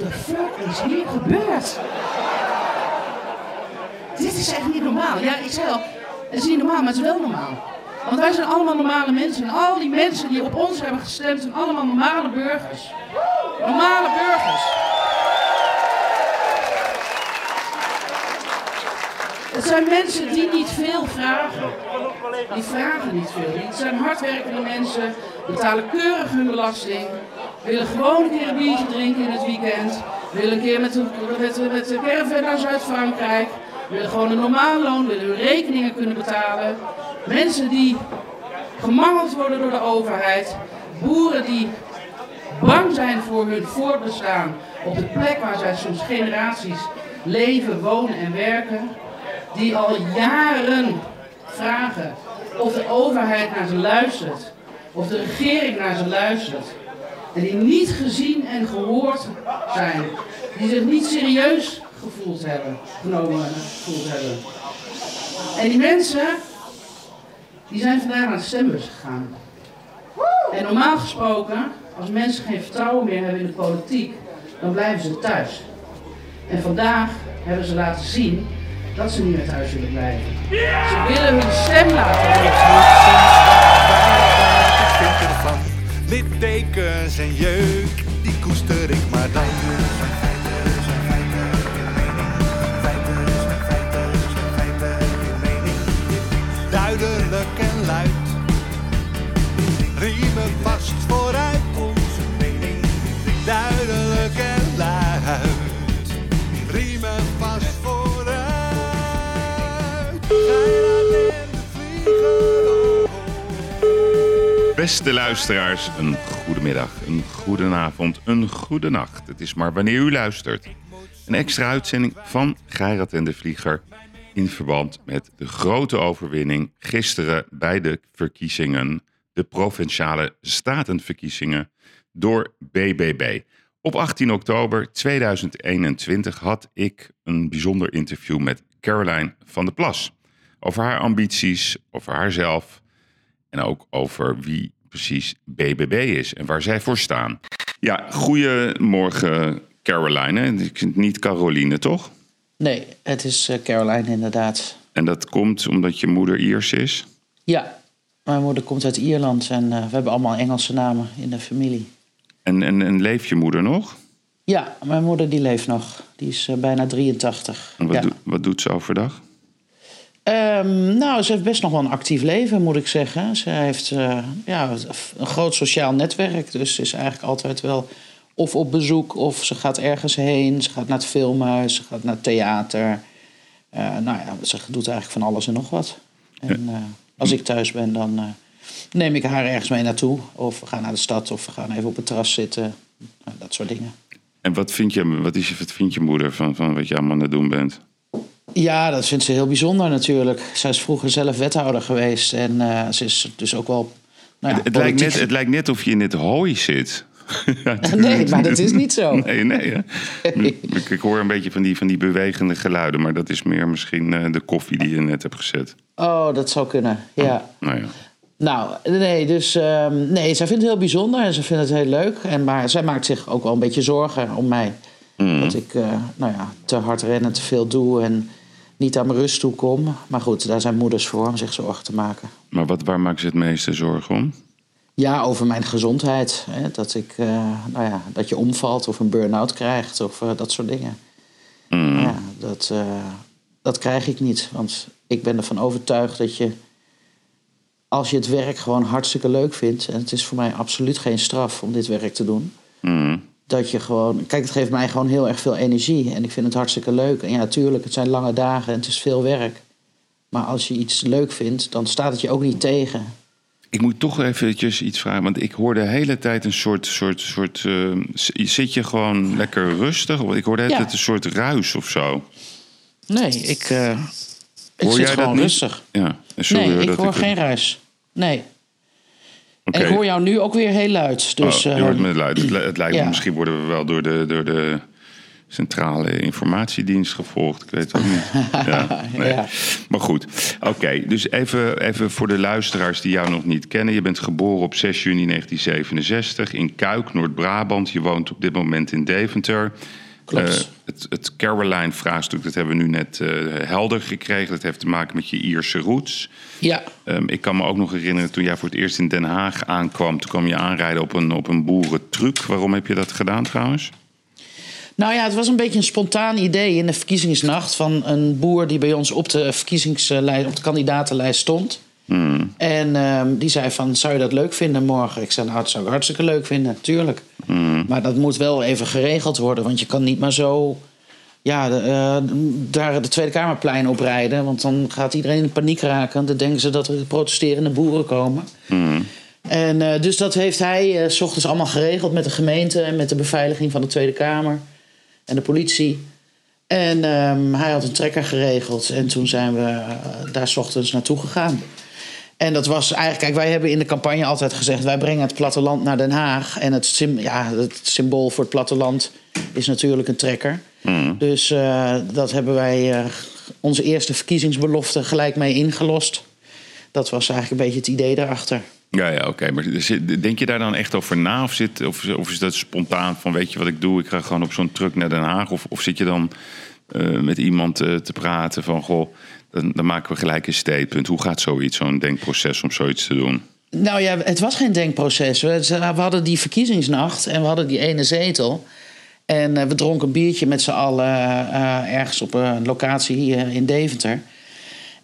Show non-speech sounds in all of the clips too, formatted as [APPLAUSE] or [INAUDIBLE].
the fuck is hier gebeurd? Dit is echt niet normaal. Ja, ik zei al, het is niet normaal, maar het is wel normaal. Want wij zijn allemaal normale mensen. En al die mensen die op ons hebben gestemd zijn allemaal normale burgers. Normale burgers. Het zijn mensen die niet veel vragen. Die vragen niet veel. Het zijn hardwerkende mensen, betalen keurig hun belasting, willen gewoon een keer een biertje drinken in het weekend, willen een keer met de, met, caravan naar Zuid-Frankrijk, willen gewoon een normaal loon, willen hun rekeningen kunnen betalen. Mensen die gemangeld worden door de overheid, boeren die bang zijn voor hun voortbestaan op de plek waar zij soms generaties leven, wonen en werken, die al jaren vragen of de overheid naar ze luistert, of de regering naar ze luistert, en die niet gezien en gehoord zijn, die zich niet serieus gevoeld hebben, genomen gevoeld hebben. En die mensen, die zijn vandaag naar de stembus gegaan. En normaal gesproken, als mensen geen vertrouwen meer hebben in de politiek, dan blijven ze thuis. En vandaag hebben ze laten zien dat ze niet meer thuis willen blijven. Ze willen hun stem laten horen. Littekens en jeuk, die koester ik maar dan. Duidelijk en luid, riemen vast vooruit. Beste luisteraars, een goede middag, een goede avond, een goede nacht. Het is maar wanneer u luistert. Een extra uitzending van Geirat en de Vlieger in verband met de grote overwinning gisteren bij de verkiezingen, de provinciale statenverkiezingen door BBB. Op 18 oktober 2021 had ik een bijzonder interview met Caroline van der Plas over haar ambities, over haarzelf en ook over wie precies BBB is en waar zij voor staan. Ja, goedemorgen Caroline. Niet Caroline, toch? Nee, het is eh, Caroline inderdaad. En dat komt omdat je moeder Iers is? Ja, mijn moeder komt uit Ierland en eh, we hebben allemaal Engelse namen in de familie. En, en, en leeft je moeder nog? Ja, mijn moeder die leeft nog. Die is eh, bijna 83. En wat, ja. wat doet ze overdag? Ehm, nou, ze heeft best nog wel een actief leven, moet ik zeggen. Ze heeft eh, ja, een groot sociaal netwerk. Dus ze is eigenlijk altijd wel of op bezoek of ze gaat ergens heen. Ze gaat naar het filmhuis, ze gaat naar het theater. Eh, nou ja, ze doet eigenlijk van alles en nog wat. En eh, als ik thuis ben, dan neem ik haar ergens mee naartoe. Of we gaan naar de stad of we gaan even op het terras zitten. Nou, dat soort dingen. En wat vind je, wat is, je- wat vindt je moeder van, van wat je allemaal aan het doen bent? Ja, dat vindt ze heel bijzonder natuurlijk. Zij is vroeger zelf wethouder geweest. En eh, ze is dus ook wel. Nou ja, het, lijkt net, het lijkt net of je in het hooi zit. [LAUGHS] Nee, maar dat is niet zo. Nee, nee. hè? Ik, ik hoor een beetje van die, van die bewegende geluiden, maar dat is meer misschien eh, de koffie die je net hebt gezet. Oh, dat zou kunnen. Ja. Nou ja. Nou, nee, dus ehm, nee, zij vindt het heel bijzonder en ze vindt het heel leuk. En, maar zij maakt zich ook wel een beetje zorgen om mij. Dat ik eh, nou ja, te hard ren en te veel doe en niet aan mijn rust toe kom. Maar goed, daar zijn moeders voor om zich zorgen te maken. Maar wat, waar maakt ze het meeste zorgen om? Ja, over mijn gezondheid. Hè, dat, ik, eh, nou ja, dat je omvalt of een burn-out krijgt of eh, dat soort dingen. Ja, dat, eh, dat krijg ik niet. Want ik ben ervan overtuigd dat je, als je het werk gewoon hartstikke leuk vindt, en het is voor mij absoluut geen straf om dit werk te doen, Mm. Dat je gewoon. Kijk, het geeft mij gewoon heel erg veel energie en ik vind het hartstikke leuk. En ja, tuurlijk, het zijn lange dagen en het is veel werk. Maar als je iets leuk vindt, dan staat het je ook niet tegen. Ik moet toch eventjes iets vragen, want ik hoor de hele tijd een soort... soort, soort eh, zit je gewoon lekker rustig? Ik hoor de hele Ja. tijd een soort ruis of zo. Nee, ik, eh, ik Hoor zit jij dat gewoon niet? rustig. Ja, sorry nee, hoor ik hoor geen ruis. Nee. En ik hoor jou nu ook weer heel luid. Dus, oh, je hoort eh, me luid. Het, li- het lijkt me, misschien worden we wel door de, door de centrale informatiedienst gevolgd. Ik weet het ook niet. [LAUGHS] Ja, nee. Ja. Maar goed, oké. dus even, even voor de luisteraars die jou nog niet kennen. Je bent geboren op 6 juni 1967 in Kuik, Noord-Brabant. Je woont op dit moment in Deventer. Klopt. Eh, het, het Caroline-vraagstuk, dat hebben we nu net eh, helder gekregen. Dat heeft te maken met je Ierse roots. Ja, Ehm, ik kan me ook nog herinneren toen jij voor het eerst in Den Haag aankwam. Toen kwam je aanrijden op een, op een boerentruck. Waarom heb je dat gedaan trouwens? Nou ja, het was een beetje een spontaan idee in de verkiezingsnacht van een boer die bij ons op de verkiezingslijst, op de kandidatenlijst stond. En ehm, die zei van, zou je dat leuk vinden morgen? Ik zei, nou, dat zou ik hartstikke leuk vinden, natuurlijk. Maar dat moet wel even geregeld worden, want je kan niet maar zo ja, de, eh, daar de Tweede Kamerplein oprijden. Want dan gaat iedereen in paniek raken. Dan denken ze dat er protesterende boeren komen. En eh, dus dat heeft hij eh, s ochtends allemaal geregeld met de gemeente en met de beveiliging van de Tweede Kamer en de politie. En ehm, hij had een trekker geregeld en toen zijn we daar s ochtends naartoe gegaan. En dat was eigenlijk, kijk, wij hebben in de campagne altijd gezegd: wij brengen het platteland naar Den Haag. En het, ja, het symbool voor het platteland is natuurlijk een trekker. Dus eh, dat hebben wij eh, onze eerste verkiezingsbelofte gelijk mee ingelost. Dat was eigenlijk een beetje het idee daarachter. Ja, ja oké. Maar denk je daar dan echt over na? Of, zit, of, of is dat spontaan van, weet je wat ik doe? Ik ga gewoon op zo'n truck naar Den Haag. Of, of zit je dan eh, met iemand te praten van, goh, dan, dan maken we gelijk een statement. Hoe gaat zoiets, zo'n denkproces om zoiets te doen? Nou ja, het was geen denkproces. We, we hadden die verkiezingsnacht en we hadden die ene zetel. En eh, we dronken een biertje met z'n allen eh, ergens op een locatie eh, in Deventer.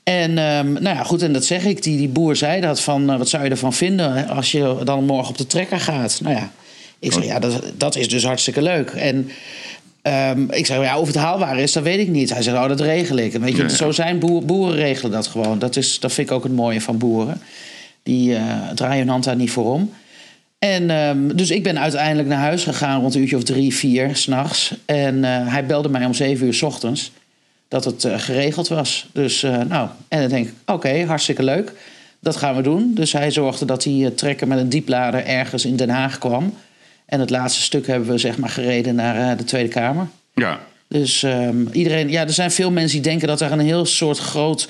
En ehm, nou ja, goed, en dat zeg ik. Die, die boer zei dat van, eh, wat zou je ervan vinden als je dan morgen op de trekker gaat? Nou ja, ik zei, ja, dat, dat is dus hartstikke leuk. En ehm, ik zei, ja, of het haalbaar is, dat weet ik niet. Hij zei, oh, dat regel ik. En weet je, zo zijn boer, boeren regelen dat gewoon. Dat, is, dat vind ik ook het mooie van boeren. Die eh, draaien hun hand daar niet voor om. En ehm, dus ik ben uiteindelijk naar huis gegaan rond een uurtje of drie, vier s'nachts. En eh, hij belde mij om zeven uur s ochtends dat het eh, geregeld was. Dus nou, en dan denk ik, oké, hartstikke leuk. Dat gaan we doen. Dus hij zorgde dat die trekker met een dieplader ergens in Den Haag kwam. En het laatste stuk hebben we zeg maar gereden naar eh, de Tweede Kamer. Ja, Dus ehm, iedereen, ja, er zijn veel mensen die denken dat er een heel soort groot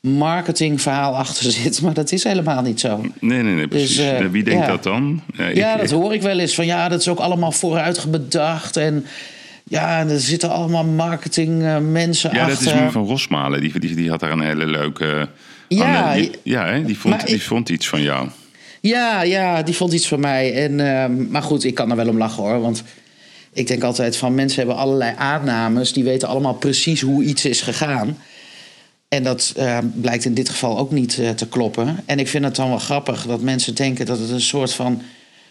marketingverhaal achter [LAUGHS] zit. Maar dat is helemaal niet zo. nee, nee, nee, precies. eh, Wie denkt ja. dat dan? ik- Ja, dat hoor ik wel eens. Van ja, dat is ook allemaal vooruit bedacht. En ja, er zitten allemaal marketingmensen Ja, achter. dat is nu van Rosmalen. Die, die, die had daar een hele leuke... Ja, die, ja hè, die, vond, maar die vond iets van jou. Ja, ja, die vond iets van mij. En, ehm, maar goed, ik kan er wel om lachen hoor. Want ik denk altijd van mensen hebben allerlei aannames. Die weten allemaal precies hoe iets is gegaan. En dat eh, blijkt in dit geval ook niet eh, te kloppen. En ik vind het dan wel grappig dat mensen denken dat het een soort van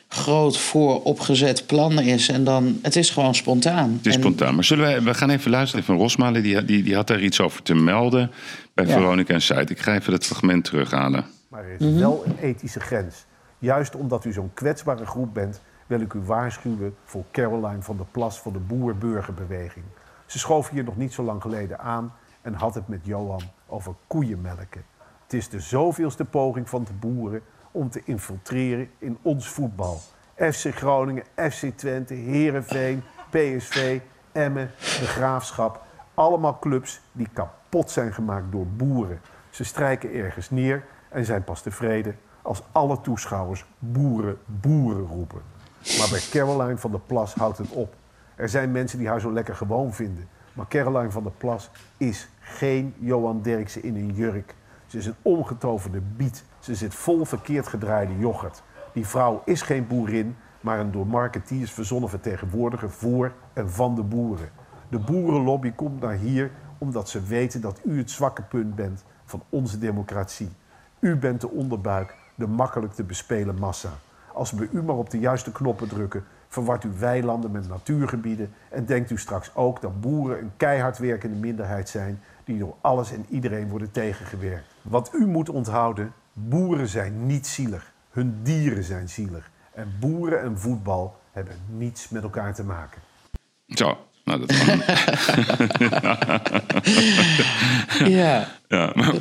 groot vooropgezet plan is. En dan, het is gewoon spontaan. Het is En- spontaan. Maar zullen we, we gaan even luisteren van Rosmalen. Die, die, die had daar iets over te melden bij Ja. Veronica en Zuid. Ik ga even dat fragment terughalen. Er is wel een ethische grens. Juist omdat u zo'n kwetsbare groep bent, wil ik u waarschuwen voor Caroline van der Plas van de Boer-Burgerbeweging. Ze schoof hier nog niet zo lang geleden aan en had het met Johan over koeienmelken. Het is de zoveelste poging van de boeren om te infiltreren in ons voetbal. FC Groningen, FC Twente, Herenveen, PSV, Emmen, De Graafschap. Allemaal clubs die kapot zijn gemaakt door boeren. Ze strijken ergens neer en zijn pas tevreden als alle toeschouwers boeren, boeren roepen. Maar bij Caroline van der Plas houdt het op. Er zijn mensen die haar zo lekker gewoon vinden. Maar Caroline van der Plas is geen Johan Derksen in een jurk. Ze is een omgetoverde biet. Ze zit vol verkeerd gedraaide yoghurt. Die vrouw is geen boerin, maar een door marketeers verzonnen vertegenwoordiger voor en van de boeren. De boerenlobby komt naar hier omdat ze weten dat u het zwakke punt bent van onze democratie. U bent de onderbuik, de makkelijk te bespelen massa. Als we u maar op de juiste knoppen drukken, verwart u weilanden met natuurgebieden en denkt u straks ook dat boeren een keihard werkende minderheid zijn die door alles en iedereen worden tegengewerkt. Wat u moet onthouden, boeren zijn niet zielig. Hun dieren zijn zielig. En boeren en voetbal hebben niets met elkaar te maken. Zo, Nou, dat kan. [LAUGHS] Ja. ja, maar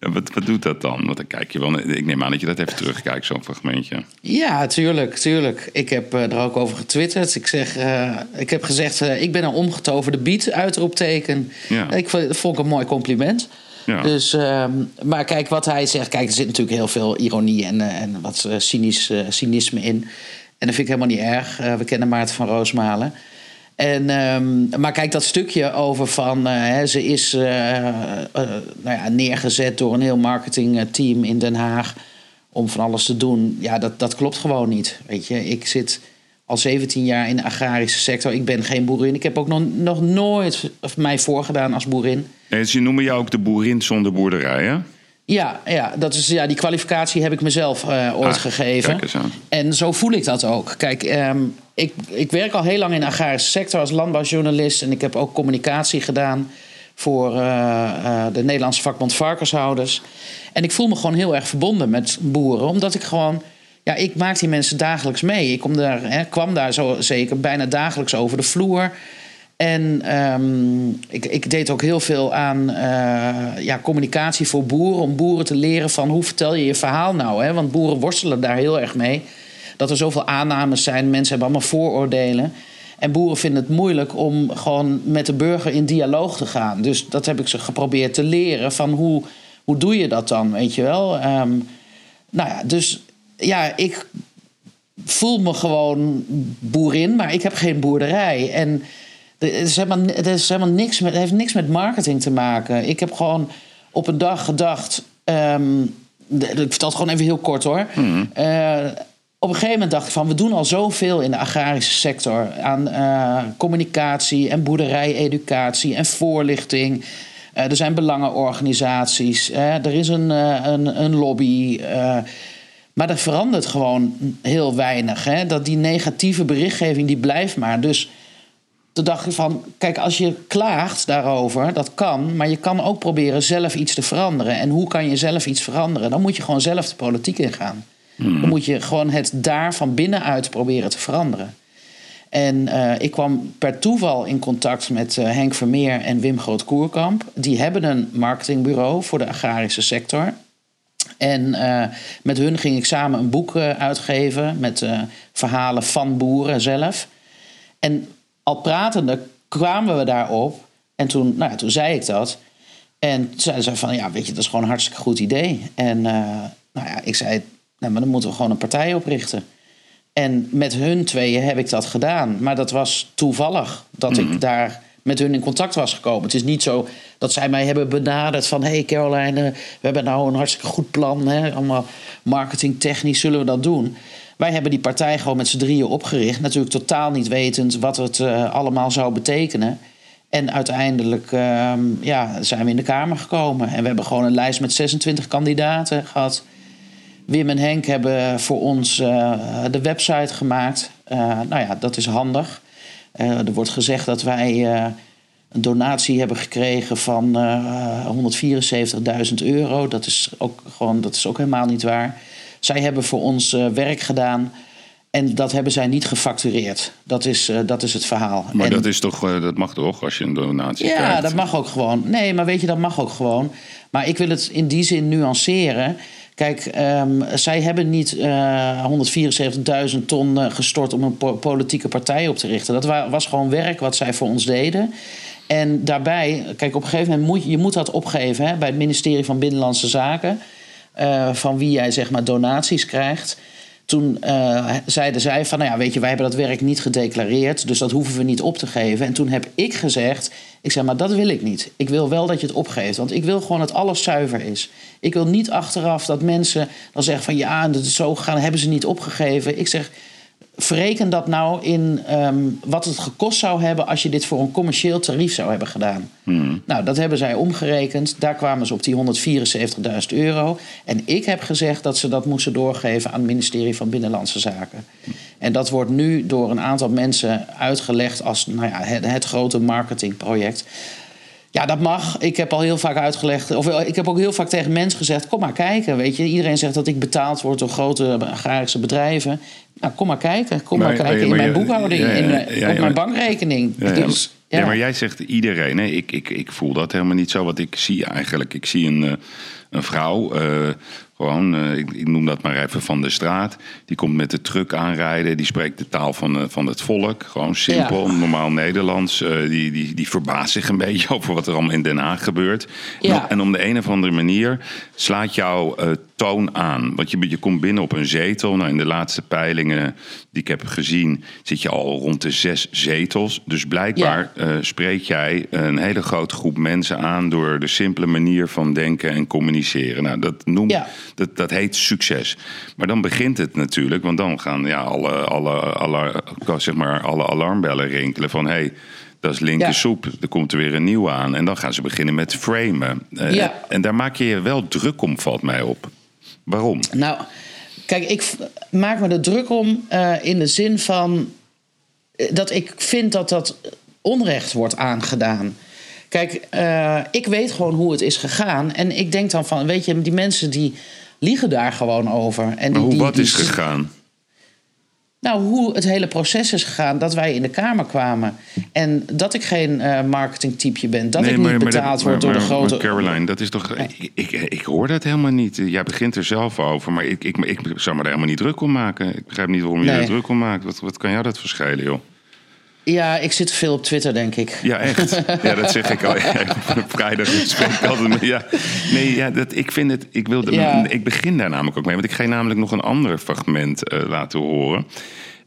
wat, wat doet dat dan? Want dan kijk je wel. Ik neem aan dat je dat even terugkijkt, zo'n fragmentje. Ja, tuurlijk, tuurlijk. Ik heb eh, er ook over getwitterd. Ik, zeg, eh, ik heb gezegd, eh, ik ben een omgetoverde beat, uitroepteken. Ja. Ik vond, ik een mooi compliment. Ja. Dus, ehm, maar kijk, wat hij zegt, kijk, er zit natuurlijk heel veel ironie en, en wat cynisch, cynisme in. En dat vind ik helemaal niet erg. We kennen Maarten van Roosmalen. En, ehm, maar kijk, dat stukje over van eh, hè, ze is eh, eh, nou ja, neergezet door een heel marketingteam in Den Haag om van alles te doen. Ja, dat, dat klopt gewoon niet. Weet je, ik zit al 17 jaar in de agrarische sector. Ik ben geen boerin. Ik heb ook nog, nog nooit mij voorgedaan als boerin. Nee, ze noemen jou ook de boerin zonder boerderij, hè? Ja, ja, dat is, ja, die kwalificatie heb ik mezelf eh, ooit Ah, gegeven. En zo voel ik dat ook. Kijk, ehm, ik, ik werk al heel lang in de agrarische sector als landbouwjournalist. En ik heb ook communicatie gedaan voor eh, de Nederlandse vakbond Varkenshouders. En ik voel me gewoon heel erg verbonden met boeren. Omdat ik gewoon... Ja, ik maak die mensen dagelijks mee. Ik kom daar, hè, kwam daar zo zeker bijna dagelijks over de vloer. En ehm, ik, ik deed ook heel veel aan eh, ja, communicatie voor boeren. Om boeren te leren van hoe vertel je je verhaal nou. Hè? Want boeren worstelen daar heel erg mee. Dat er zoveel aannames zijn. Mensen hebben allemaal vooroordelen. En boeren vinden het moeilijk om gewoon met de burger in dialoog te gaan. Dus dat heb ik ze geprobeerd te leren. Van hoe, hoe doe je dat dan, weet je wel? Ehm, nou ja, dus ja, ik voel me gewoon boerin, maar ik heb geen boerderij. En er is helemaal, er is helemaal niks met, het heeft niks met marketing te maken. Ik heb gewoon op een dag gedacht. ehm, ik vertel het gewoon even heel kort hoor. Eh, op een gegeven moment dacht ik van, we doen al zoveel in de agrarische sector aan eh, communicatie en boerderij-educatie en voorlichting. Eh, er zijn belangenorganisaties, er is een, een, een lobby. maar er verandert gewoon heel weinig. Hè? Dat die negatieve berichtgeving die blijft maar. Dus toen dacht ik van, kijk, als je klaagt daarover, dat kan, maar je kan ook proberen zelf iets te veranderen. En hoe kan je zelf iets veranderen? Dan moet je gewoon zelf de politiek ingaan. Dan moet je gewoon het daar van binnenuit proberen te veranderen. En eh, ik kwam per toeval in contact met eh, Henk Vermeer en Wim Groot-Koerkamp. Die hebben een marketingbureau voor de agrarische sector. En eh, met hun ging ik samen een boek uitgeven met verhalen van boeren zelf. En al pratende kwamen we daarop. En toen, nou ja, toen zei ik dat. En toen zeiden ze van, ja, weet je, dat is gewoon een hartstikke goed idee. En eh, nou ja, ik zei, nou, maar dan moeten we gewoon een partij oprichten. En met hun tweeën heb ik dat gedaan. Maar dat was toevallig dat ik daar met hun in contact was gekomen. Het is niet zo dat zij mij hebben benaderd van... hé hey Caroline, eh, we hebben nou een hartstikke goed plan. Hè? Allemaal marketingtechnisch zullen we dat doen. Wij hebben die partij gewoon met z'n drieën opgericht. Natuurlijk totaal niet wetend wat het eh, allemaal zou betekenen. En uiteindelijk ehm, ja, zijn we in de Kamer gekomen. En we hebben gewoon een lijst met 26 kandidaten gehad. Wim en Henk hebben voor ons eh, de website gemaakt. Eh, nou ja, dat is handig. Er wordt gezegd dat wij een donatie hebben gekregen van eh 174.000 euro. Dat is, ook gewoon, dat is ook helemaal niet waar. Zij hebben voor ons eh, werk gedaan. En dat hebben zij niet gefactureerd. Dat is, eh, dat is het verhaal. Maar En- dat, is toch, eh, dat mag toch als je een donatie ja, krijgt? dat mag ook gewoon. Nee, maar weet je, dat mag ook gewoon. Maar ik wil het in die zin nuanceren. Kijk, ehm, zij hebben niet eh 174.000 ton gestort om een po- politieke partij op te richten. Dat wa- was gewoon werk wat zij voor ons deden. En daarbij, kijk, op een gegeven moment moet je, je moet dat opgeven hè, bij het ministerie van Binnenlandse Zaken. Eh, van wie jij zeg maar donaties krijgt. Toen eh, zeiden zij van, nou ja, weet je, wij hebben dat werk niet gedeclareerd, dus dat hoeven we niet op te geven. En toen heb ik gezegd, ik zeg, maar dat wil ik niet. Ik wil wel dat je het opgeeft, want ik wil gewoon dat alles zuiver is. Ik wil niet achteraf dat mensen dan zeggen van, ja, dat is zo gegaan, hebben ze niet opgegeven. Ik zeg, verreken dat nou in ehm, wat het gekost zou hebben als je dit voor een commercieel tarief zou hebben gedaan. Nou, dat hebben zij omgerekend. Daar kwamen ze op die 174.000 euro. En ik heb gezegd dat ze dat moesten doorgeven aan het ministerie van Binnenlandse Zaken. En dat wordt nu door een aantal mensen uitgelegd als nou ja, het, het grote marketingproject. Ja, dat mag. Ik heb al heel vaak uitgelegd. Of ik heb ook heel vaak tegen mensen gezegd: kom maar kijken. Weet je, iedereen zegt dat ik betaald word door grote agrarische bedrijven. Nou, kom maar kijken. Kom maar, Maar- kijken maar in mijn boekhouding, ja, ja, in op mijn bankrekening. Ja. Dus, maar jij zegt iedereen. Nee, ik, ik, ik voel dat helemaal niet zo. Wat ik zie eigenlijk, ik zie een, eh, een vrouw, eh, gewoon, eh, ik, ik noem dat maar even van de straat. Die komt met de truck aanrijden, die spreekt de taal van, van het volk. Gewoon simpel, Ja. normaal Nederlands. Die, die, die verbaast zich een beetje [LAUGHS] over wat er allemaal in Den Haag gebeurt. Ja. En, en om de een of andere manier slaat jouw toon aan. Want je, je komt binnen op een zetel. Nou, in de laatste peilingen die ik heb gezien, zit je al rond de zes zetels. Dus blijkbaar eh, spreek jij een hele grote groep mensen aan door de simpele manier van denken en communiceren. Nou, dat, noemt, Ja. dat, dat heet succes. Maar dan begint het natuurlijk, want dan gaan ja, alle, alle, alle, zeg maar, alle alarmbellen rinkelen van hé. Hey, dat is linker Ja. soep. Er komt er weer een nieuwe aan. En dan gaan ze beginnen met framen. Eh, Ja. En daar maak je je wel druk om, valt mij op. Waarom? Nou, kijk, ik maak me er druk om eh, in de zin van eh, dat ik vind dat dat onrecht wordt aangedaan. Kijk, eh, ik weet gewoon hoe het is gegaan. En ik denk dan van, weet je, die mensen die liegen daar gewoon over. En Maar die, hoe die- wat die- is gegaan? Nou, hoe het hele proces is gegaan, dat wij in de Kamer kwamen. En dat ik geen eh marketingtypeje ben. Dat ik niet betaald dat- word door de grote... maar Caroline, dat is toch. Ik, ik, ik hoor dat helemaal niet. Jij begint er zelf over, maar ik, ik, ik zou me daar helemaal niet druk om maken. Ik begrijp niet waarom je Nee. er druk om maakt. Wat, wat kan jou dat verschillen, joh? Ja, ik zit veel op Twitter, denk ik. Ja, echt. Ja, dat zeg ik al. Ja, op vrijdag spreek ik altijd Ja. Nee, ja, dat, ik vind het. Ik, wilde, Ja. ik begin daar namelijk ook mee. Want ik ga je namelijk nog een ander fragment eh, laten horen.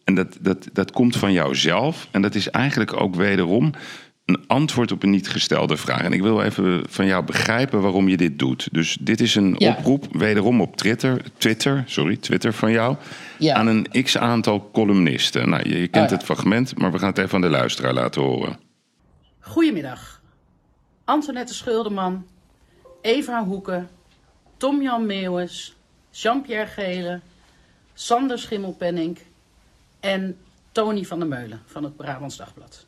En dat, dat, dat komt van jouzelf. En dat is eigenlijk ook wederom een antwoord op een niet gestelde vraag. En ik wil even van jou begrijpen waarom je dit doet. Dus dit is een Ja. oproep, wederom op Twitter, Twitter, sorry, Twitter van jou. Ja. Aan een x aantal columnisten. Nou, je, je kent Oh ja. het fragment, maar we gaan het even aan de luisteraar laten horen. Goedemiddag. Antoinette Schuldeman, Eva Hoeken, Tom-Jan Meeuwis, Jean-Pierre Gele, Sander Schimmelpenning en Tony van der Meulen van het Brabants Dagblad.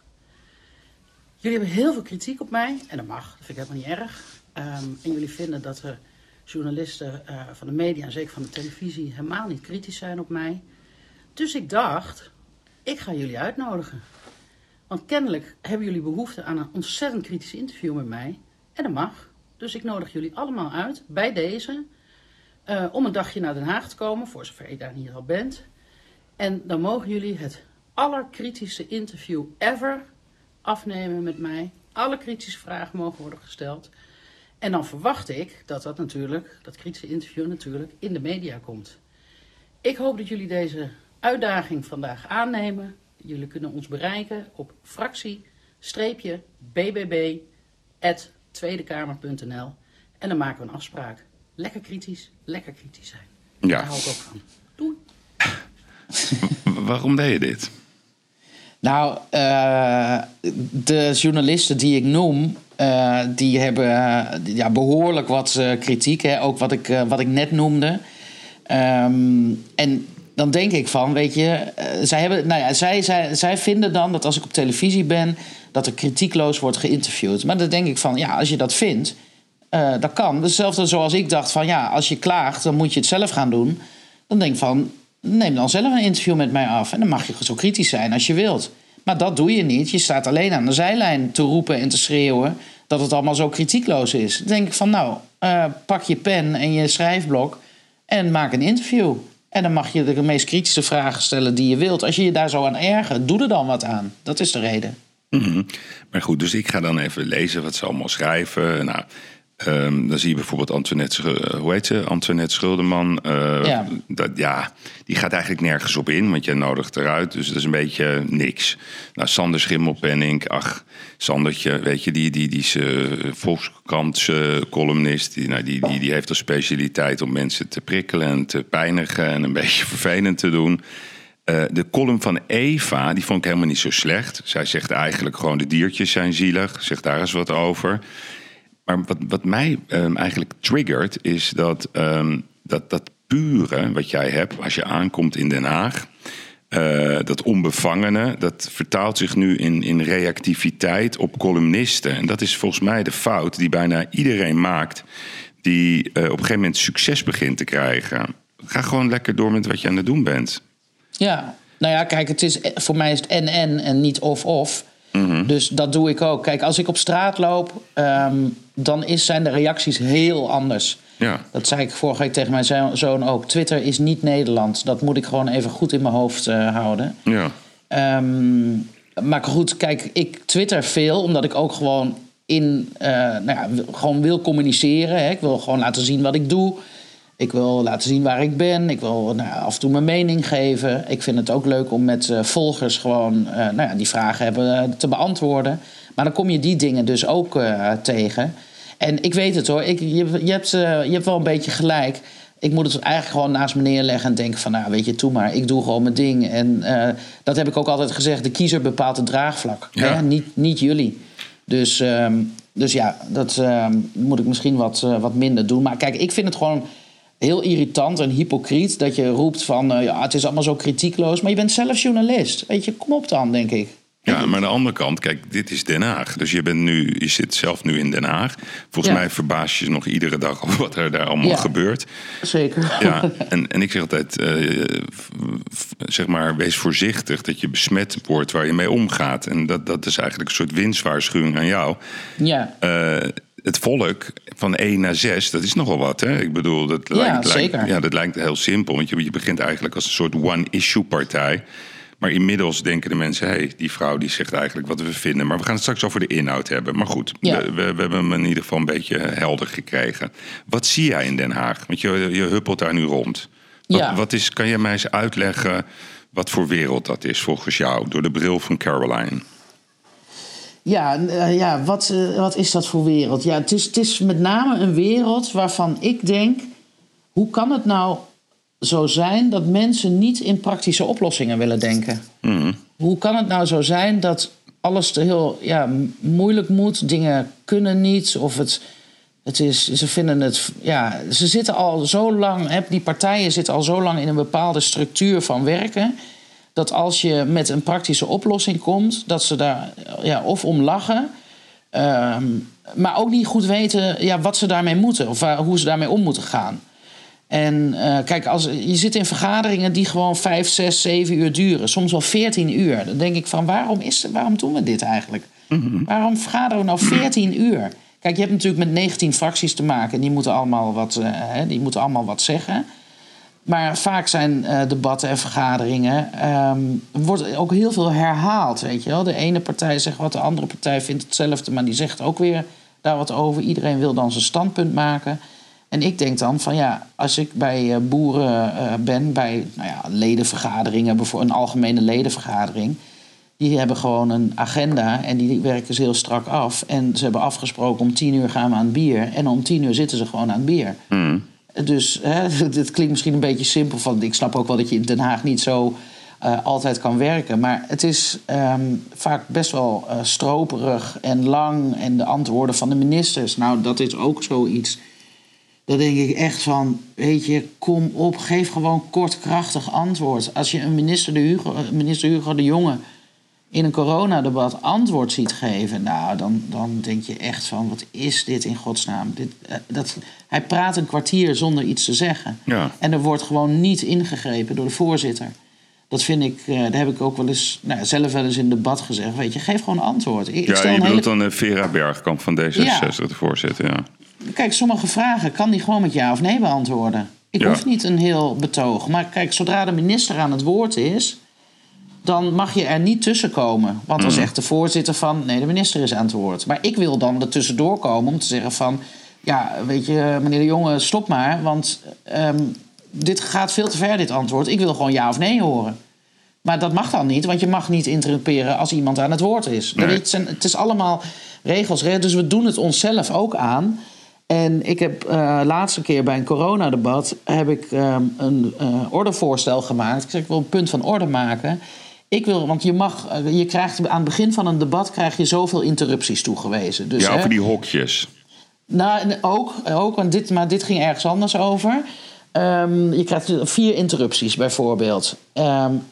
Jullie hebben heel veel kritiek op mij en dat mag, dat vind ik helemaal niet erg. Ehm, en jullie vinden dat de journalisten eh, van de media en zeker van de televisie helemaal niet kritisch zijn op mij. Dus ik dacht, ik ga jullie uitnodigen. Want kennelijk hebben jullie behoefte aan een ontzettend kritisch interview met mij. En dat mag. Dus ik nodig jullie allemaal uit bij deze. eh, om een dagje naar Den Haag te komen, voor zover je daar niet al bent. En dan mogen jullie het allerkritischste interview ever afnemen met mij. Alle kritische vragen mogen worden gesteld. En dan verwacht ik dat dat natuurlijk, dat kritische interview natuurlijk, in de media komt. Ik hoop dat jullie deze uitdaging vandaag aannemen. Jullie kunnen ons bereiken op fractie-bbb.tweedekamer.nl en dan maken we een afspraak. Lekker kritisch, lekker kritisch zijn. Ja. Daar hou ik ook van. Doei. [LAUGHS] Waarom deed je dit? Nou, eh, de journalisten die ik noem, eh, die hebben eh, ja, behoorlijk wat kritiek. Hè? Ook wat ik, wat ik net noemde. Ehm, en dan denk ik van, weet je, zij, hebben, nou ja, zij, zij, zij vinden dan dat als ik op televisie ben, dat er kritiekloos wordt geïnterviewd. Maar dan denk ik van, ja, als je dat vindt, dat kan. Hetzelfde zoals ik dacht van, ja, als je klaagt, dan moet je het zelf gaan doen. Dan denk ik van, neem dan zelf een interview met mij af. En dan mag je zo kritisch zijn als je wilt. Maar dat doe je niet. Je staat alleen aan de zijlijn te roepen en te schreeuwen dat het allemaal zo kritiekloos is. Denk ik van, nou, eh, pak je pen en je schrijfblok en maak een interview. En dan mag je de meest kritische vragen stellen die je wilt. Als je je daar zo aan ergert, doe er dan wat aan. Dat is de reden. Mhm. Maar goed, dus ik ga dan even lezen wat ze allemaal schrijven. Nou, ehm, dan zie je bijvoorbeeld Antoinette, eh, hoe heet ze? Antoinette Schuldeman. eh, Ja. Dat, ja, die gaat eigenlijk nergens op in, want je nodigt eruit. Dus dat is een beetje niks. Nou, Sander Schimmelpenning, ach, Sandertje, weet je, die, die, die is eh, Volkskrantse columnist. Die, nou, die, die, die heeft als specialiteit om mensen te prikkelen en te pijnigen en een beetje [LAUGHS] vervelend te doen. De column van Eva, die vond ik helemaal niet zo slecht. Zij zegt eigenlijk gewoon de diertjes zijn zielig. Zegt daar eens wat over. Maar wat, wat mij ehm, eigenlijk triggert, is dat, ehm, dat dat pure wat jij hebt als je aankomt in Den Haag. eh, dat onbevangene, dat vertaalt zich nu in, in reactiviteit op columnisten. En dat is volgens mij de fout die bijna iedereen maakt... die eh, op een gegeven moment succes begint te krijgen. Ga gewoon lekker door met wat je aan het doen bent. Ja, nou ja, kijk, het is, voor mij is het en-en en niet Mhm. Dus dat doe ik ook. Kijk, als ik op straat loop, ehm, dan is, zijn de reacties heel anders. Ja. Dat zei ik vorige week tegen mijn zo- zoon ook. Twitter is niet Nederland. Dat moet ik gewoon even goed in mijn hoofd eh, houden. Ja. Ehm, maar goed, kijk, ik twitter veel omdat ik ook gewoon in, eh, nou ja, wil- gewoon wil communiceren. Hè. Ik wil gewoon laten zien wat ik doe. Ik wil laten zien waar ik ben. Ik wil nou, af en toe mijn mening geven. Ik vind het ook leuk om met eh, volgers gewoon eh, nou ja, die vragen hebben eh, te beantwoorden. Maar dan kom je die dingen dus ook tegen. En ik weet het hoor, ik, je, je, hebt, je hebt wel een beetje gelijk. Ik moet het eigenlijk gewoon naast me neerleggen en denken van... nou, weet je, toe maar, ik doe gewoon mijn ding. En dat heb ik ook altijd gezegd, de kiezer bepaalt het draagvlak. Ja. Hè? Niet, niet jullie. Dus, ehm, dus ja, dat ehm, moet ik misschien wat, wat minder doen. Maar kijk, ik vind het gewoon heel irritant en hypocriet... dat je roept van, eh, ja, het is allemaal zo kritiekloos. Maar je bent zelf journalist. Weet je, kom op dan, denk ik. Ja, maar aan de andere kant, kijk, dit is Den Haag. Dus je, bent nu, je zit zelf nu in Den Haag. Volgens Ja. mij verbaas je nog iedere dag over wat er daar allemaal Ja. gebeurt. Zeker. Ja, [LAUGHS] en, en ik zeg altijd, eh, zeg maar, wees voorzichtig dat je besmet wordt waar je mee omgaat. En dat, dat is eigenlijk een soort winstwaarschuwing aan jou. ja. Eh, het volk van 1 naar 6, dat is nogal wat. Hè? Ik bedoel, dat, Ja, lijkt, ja, dat lijkt heel simpel. Want je, je begint eigenlijk als een soort one-issue-partij. Maar inmiddels denken de mensen, hé, hey, die vrouw die zegt eigenlijk wat we vinden. Maar we gaan het straks over de inhoud hebben. Maar goed, Ja. we, we, we hebben hem in ieder geval een beetje helder gekregen. Wat zie jij in Den Haag? Want je, je huppelt daar nu rond. Wat, Ja. wat is, kan jij mij eens uitleggen wat voor wereld dat is volgens jou? Door de bril van Caroline. Ja, eh, ja wat, eh, wat is dat voor wereld? Ja, het is, het is met name een wereld waarvan ik denk... hoe kan het nou zo zijn dat mensen niet in praktische oplossingen willen denken? Hoe kan het nou zo zijn dat alles te heel ja, moeilijk moet? Dingen kunnen niet of het... Het is, ze vinden het. Ja, ze zitten al zo lang. Hè, die partijen zitten al zo lang in een bepaalde structuur van werken. Dat als je met een praktische oplossing komt, dat ze daar ja, of om lachen. ehm, maar ook niet goed weten ja, wat ze daarmee moeten. Of waar- hoe ze daarmee om moeten gaan. En eh, kijk, als, je zit in vergaderingen die gewoon 5, 6, 7 uur duren. Soms wel 14 uur. Dan denk ik van waarom, is, waarom doen we dit eigenlijk? Waarom vergaderen we nou 14 uur? Kijk, je hebt natuurlijk met 19 fracties te maken. En die moeten allemaal wat, eh, hè, die moeten allemaal wat zeggen. Maar vaak zijn eh, debatten en vergaderingen. ehm, wordt ook heel veel herhaald. Weet je wel? De ene partij zegt wat, de andere partij vindt hetzelfde. Maar die zegt ook weer daar wat over. Iedereen wil dan zijn standpunt maken. En ik denk dan van ja, als ik bij eh, boeren eh, ben, bij nou ja, ledenvergaderingen, bijvoorbeeld een algemene ledenvergadering. Die hebben gewoon een agenda en die werken ze heel strak af. En ze hebben afgesproken om tien uur gaan we aan het bier. En om tien uur zitten ze gewoon aan het bier. Dus hè, [LAUGHS] dit klinkt misschien een beetje simpel. Van, ik snap ook wel dat je in Den Haag niet zo eh, altijd kan werken. Maar het is ehm, vaak best wel eh, stroperig en lang. En de antwoorden van de ministers, nou, dat is ook zoiets. Dan denk ik echt van, weet je, kom op, geef gewoon kort, krachtig antwoord. Als je een minister de minister Hugo de Jonge in een coronadebat antwoord ziet geven, nou, dan, dan denk je echt van, wat is dit in godsnaam? Dit, eh, dat, hij praat een kwartier zonder iets te zeggen. Ja. En er wordt gewoon niet ingegrepen door de voorzitter. Dat vind ik, eh, daar heb ik ook wel eens, nou, zelf wel eens in debat gezegd. Weet je, geef gewoon antwoord. Ik, Ja, stel je een hele bedoelt dan eh, Vera Bergkamp van D66, Ja. de voorzitter. Ja. Kijk, sommige vragen kan die gewoon met ja of nee beantwoorden. Ik Ja. hoef niet een heel betoog. Maar kijk, zodra de minister aan het woord is, dan mag je er niet tussenkomen. Want dan zegt de voorzitter van, nee, de minister is aan het woord. Maar ik wil dan er tussendoor komen om te zeggen van... ja, weet je, meneer de Jonge, stop maar. Want ehm, dit gaat veel te ver, dit antwoord. Ik wil gewoon ja of nee horen. Maar dat mag dan niet, want je mag niet interrumperen als iemand aan het woord is. Nee. Het, zijn, het is allemaal regels, dus we doen het onszelf ook aan. En ik heb uh, laatste keer bij een coronadebat heb ik um, een uh, ordevoorstel gemaakt. Ik zeg, ik wil een punt van orde maken. Ik wil, want je mag, uh, je krijgt aan het begin van een debat krijg je zoveel interrupties toegewezen. Dus, ja, over hè, die hokjes. nou, ook, ook want dit, maar dit ging ergens anders over. Um, je krijgt vier interrupties bijvoorbeeld. Um,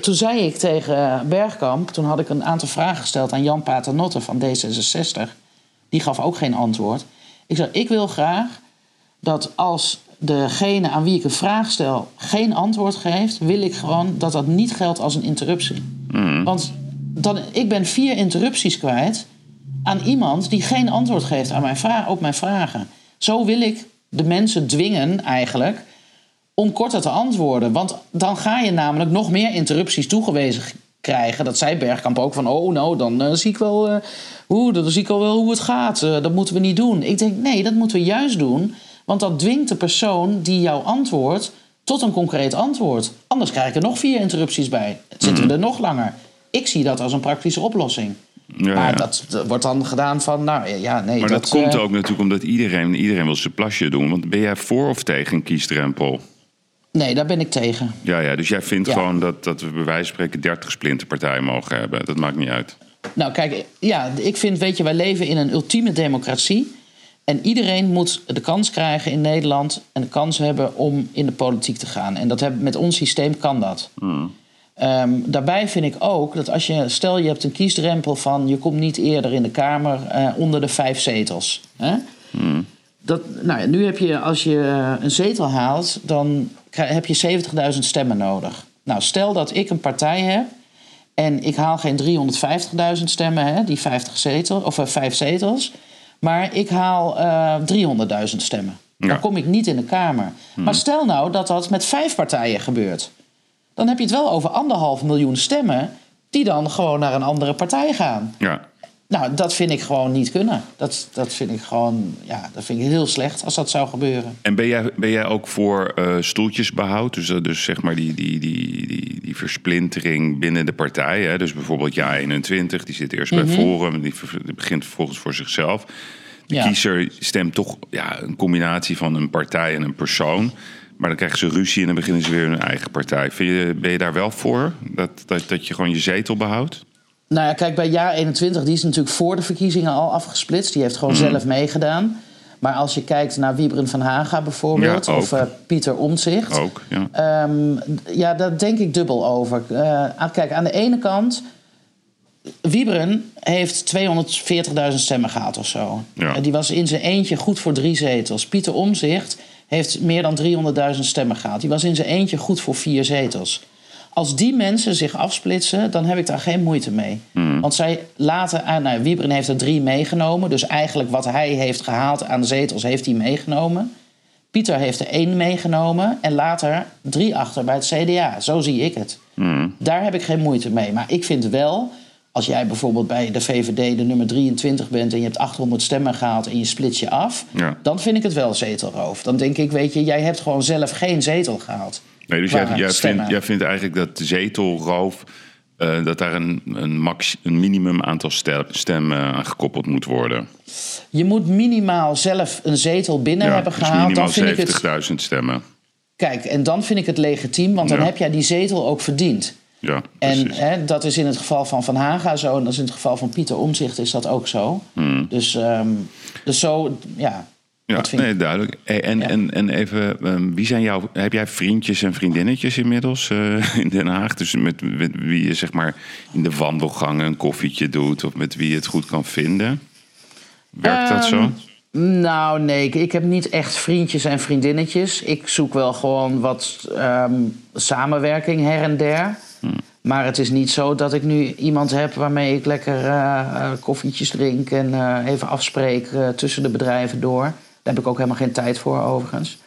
toen zei ik tegen Bergkamp, toen had ik een aantal vragen gesteld aan Jan Paternotte van D66. Die gaf ook geen antwoord. Ik zei, ik wil graag dat als degene aan wie ik een vraag stel geen antwoord geeft, wil ik gewoon dat dat niet geldt als een interruptie. Want dan, ik ben vier interrupties kwijt aan iemand die geen antwoord geeft aan mijn vra- op mijn vragen. Zo wil ik de mensen dwingen eigenlijk om korter te antwoorden. Want dan ga je namelijk nog meer interrupties toegewezen krijgen. Dat zei Bergkamp ook van, oh nou, dan eh, zie ik wel, eh, hoe, dan zie ik al wel hoe het gaat. Eh, dat moeten we niet doen. Ik denk, nee, dat moeten we juist doen. Want dat dwingt de persoon die jou antwoordt tot een concreet antwoord. Anders krijg ik er nog vier interrupties bij. Zitten we er nog langer. Ik zie dat als een praktische oplossing. Ja, maar ja. dat, dat wordt dan gedaan van, nou ja, nee. Maar dat, dat komt eh, ook natuurlijk omdat iedereen, iedereen wil zijn plasje doen. Want ben jij voor of tegen een kiesdrempel? Nee, daar ben ik tegen. Ja, ja, dus jij vindt Ja. gewoon dat, dat we bij wijze van spreken 30 splinterpartijen mogen hebben. Dat maakt niet uit. Nou, kijk, ja, ik vind, weet je, wij leven in een ultieme democratie. En iedereen moet de kans krijgen in Nederland en de kans hebben om in de politiek te gaan. En dat heb, met ons systeem kan dat. Ehm, daarbij vind ik ook dat als je, stel je hebt een kiesdrempel van je komt niet eerder in de Kamer eh, onder de vijf zetels. Hè? Dat, nou ja, nu heb je, als je eh, een zetel haalt, dan krijg- heb je 70.000 stemmen nodig. Nou, stel dat ik een partij heb en ik haal geen 350.000 stemmen, hè, die 50 zetel, of eh, vijf zetels. Maar ik haal eh 300.000 stemmen. Ja. Dan kom ik niet in de Kamer. Maar stel nou dat dat met vijf partijen gebeurt. Dan heb je het wel over anderhalf miljoen stemmen... die dan gewoon naar een andere partij gaan. Ja. Nou, dat vind ik gewoon niet kunnen. Dat, dat vind ik gewoon, ja, dat vind ik heel slecht als dat zou gebeuren. En ben jij, ben jij ook voor eh, stoeltjesbehoud? Dus, eh, dus zeg maar die, die, die, die, die versplintering binnen de partij. Hè? Dus bijvoorbeeld Ja21, die zit eerst bij Forum... die begint vervolgens voor zichzelf. De Ja. kiezer stemt toch ja, een combinatie van een partij en een persoon... Maar dan krijgen ze ruzie en dan beginnen ze weer hun eigen partij. Vind je, ben je daar wel voor? Dat, dat, dat je gewoon je zetel behoudt? Nou ja, kijk, bij jaar 21, die is natuurlijk voor de verkiezingen al afgesplitst. Die heeft gewoon Mhm. zelf meegedaan. Maar als je kijkt naar Wiebren van Haga bijvoorbeeld, Ja, of eh, Pieter Omtzigt. Ook, ja. Ehm, ja, daar denk ik dubbel over. Eh, kijk, aan de ene kant... Wiebren heeft 240.000 stemmen gehad of zo. Ja. Die was in zijn eentje goed voor drie zetels. Pieter Omzicht heeft meer dan 300.000 stemmen gehad. Die was in zijn eentje goed voor vier zetels. Als die mensen zich afsplitsen, dan heb ik daar geen moeite mee. Want zij laten aan... Nou, Wiebren heeft er drie meegenomen. Dus eigenlijk wat hij heeft gehaald aan de zetels, heeft hij meegenomen. Pieter heeft er één meegenomen en later drie achter bij het CDA. Zo zie ik het. Daar heb ik geen moeite mee. Maar ik vind wel, als jij bijvoorbeeld bij de VVD de nummer 23 bent... en je hebt 800 stemmen gehaald en je split je af... Ja. dan vind ik het wel zetelroof. Dan denk ik, weet je, jij hebt gewoon zelf geen zetel gehaald. Nee, dus jij, jij, vindt, jij vindt eigenlijk dat de zetelroof... eh, dat daar een, een, max, een minimum aantal stem- stemmen aan gekoppeld moet worden. Je moet minimaal zelf een zetel binnen hebben dus gehaald. minimaal ik het, 70.000 stemmen. kijk, en dan vind ik het legitiem, want dan Ja. heb jij die zetel ook verdiend. Ja, En hè, dat is in het geval van Van Haga zo. En dat is in het geval van Pieter Omzicht is dat ook zo. Dus, ehm, dus zo, ja. Ja, nee, duidelijk. Hey, En, Ja. en, en even, ehm, wie zijn jouw... Heb jij vriendjes en vriendinnetjes inmiddels eh, in Den Haag? Dus met, met wie je zeg maar in de wandelgangen een koffietje doet... of met wie je het goed kan vinden? Werkt dat zo? Ehm, Nou, nee, ik, ik heb niet echt vriendjes en vriendinnetjes. Ik zoek wel gewoon wat ehm, samenwerking her en der. Maar het is niet zo dat ik nu iemand heb waarmee ik lekker eh, eh, koffietjes drink en eh, even afspreek eh, tussen de bedrijven door. Daar heb ik ook helemaal geen tijd voor, overigens.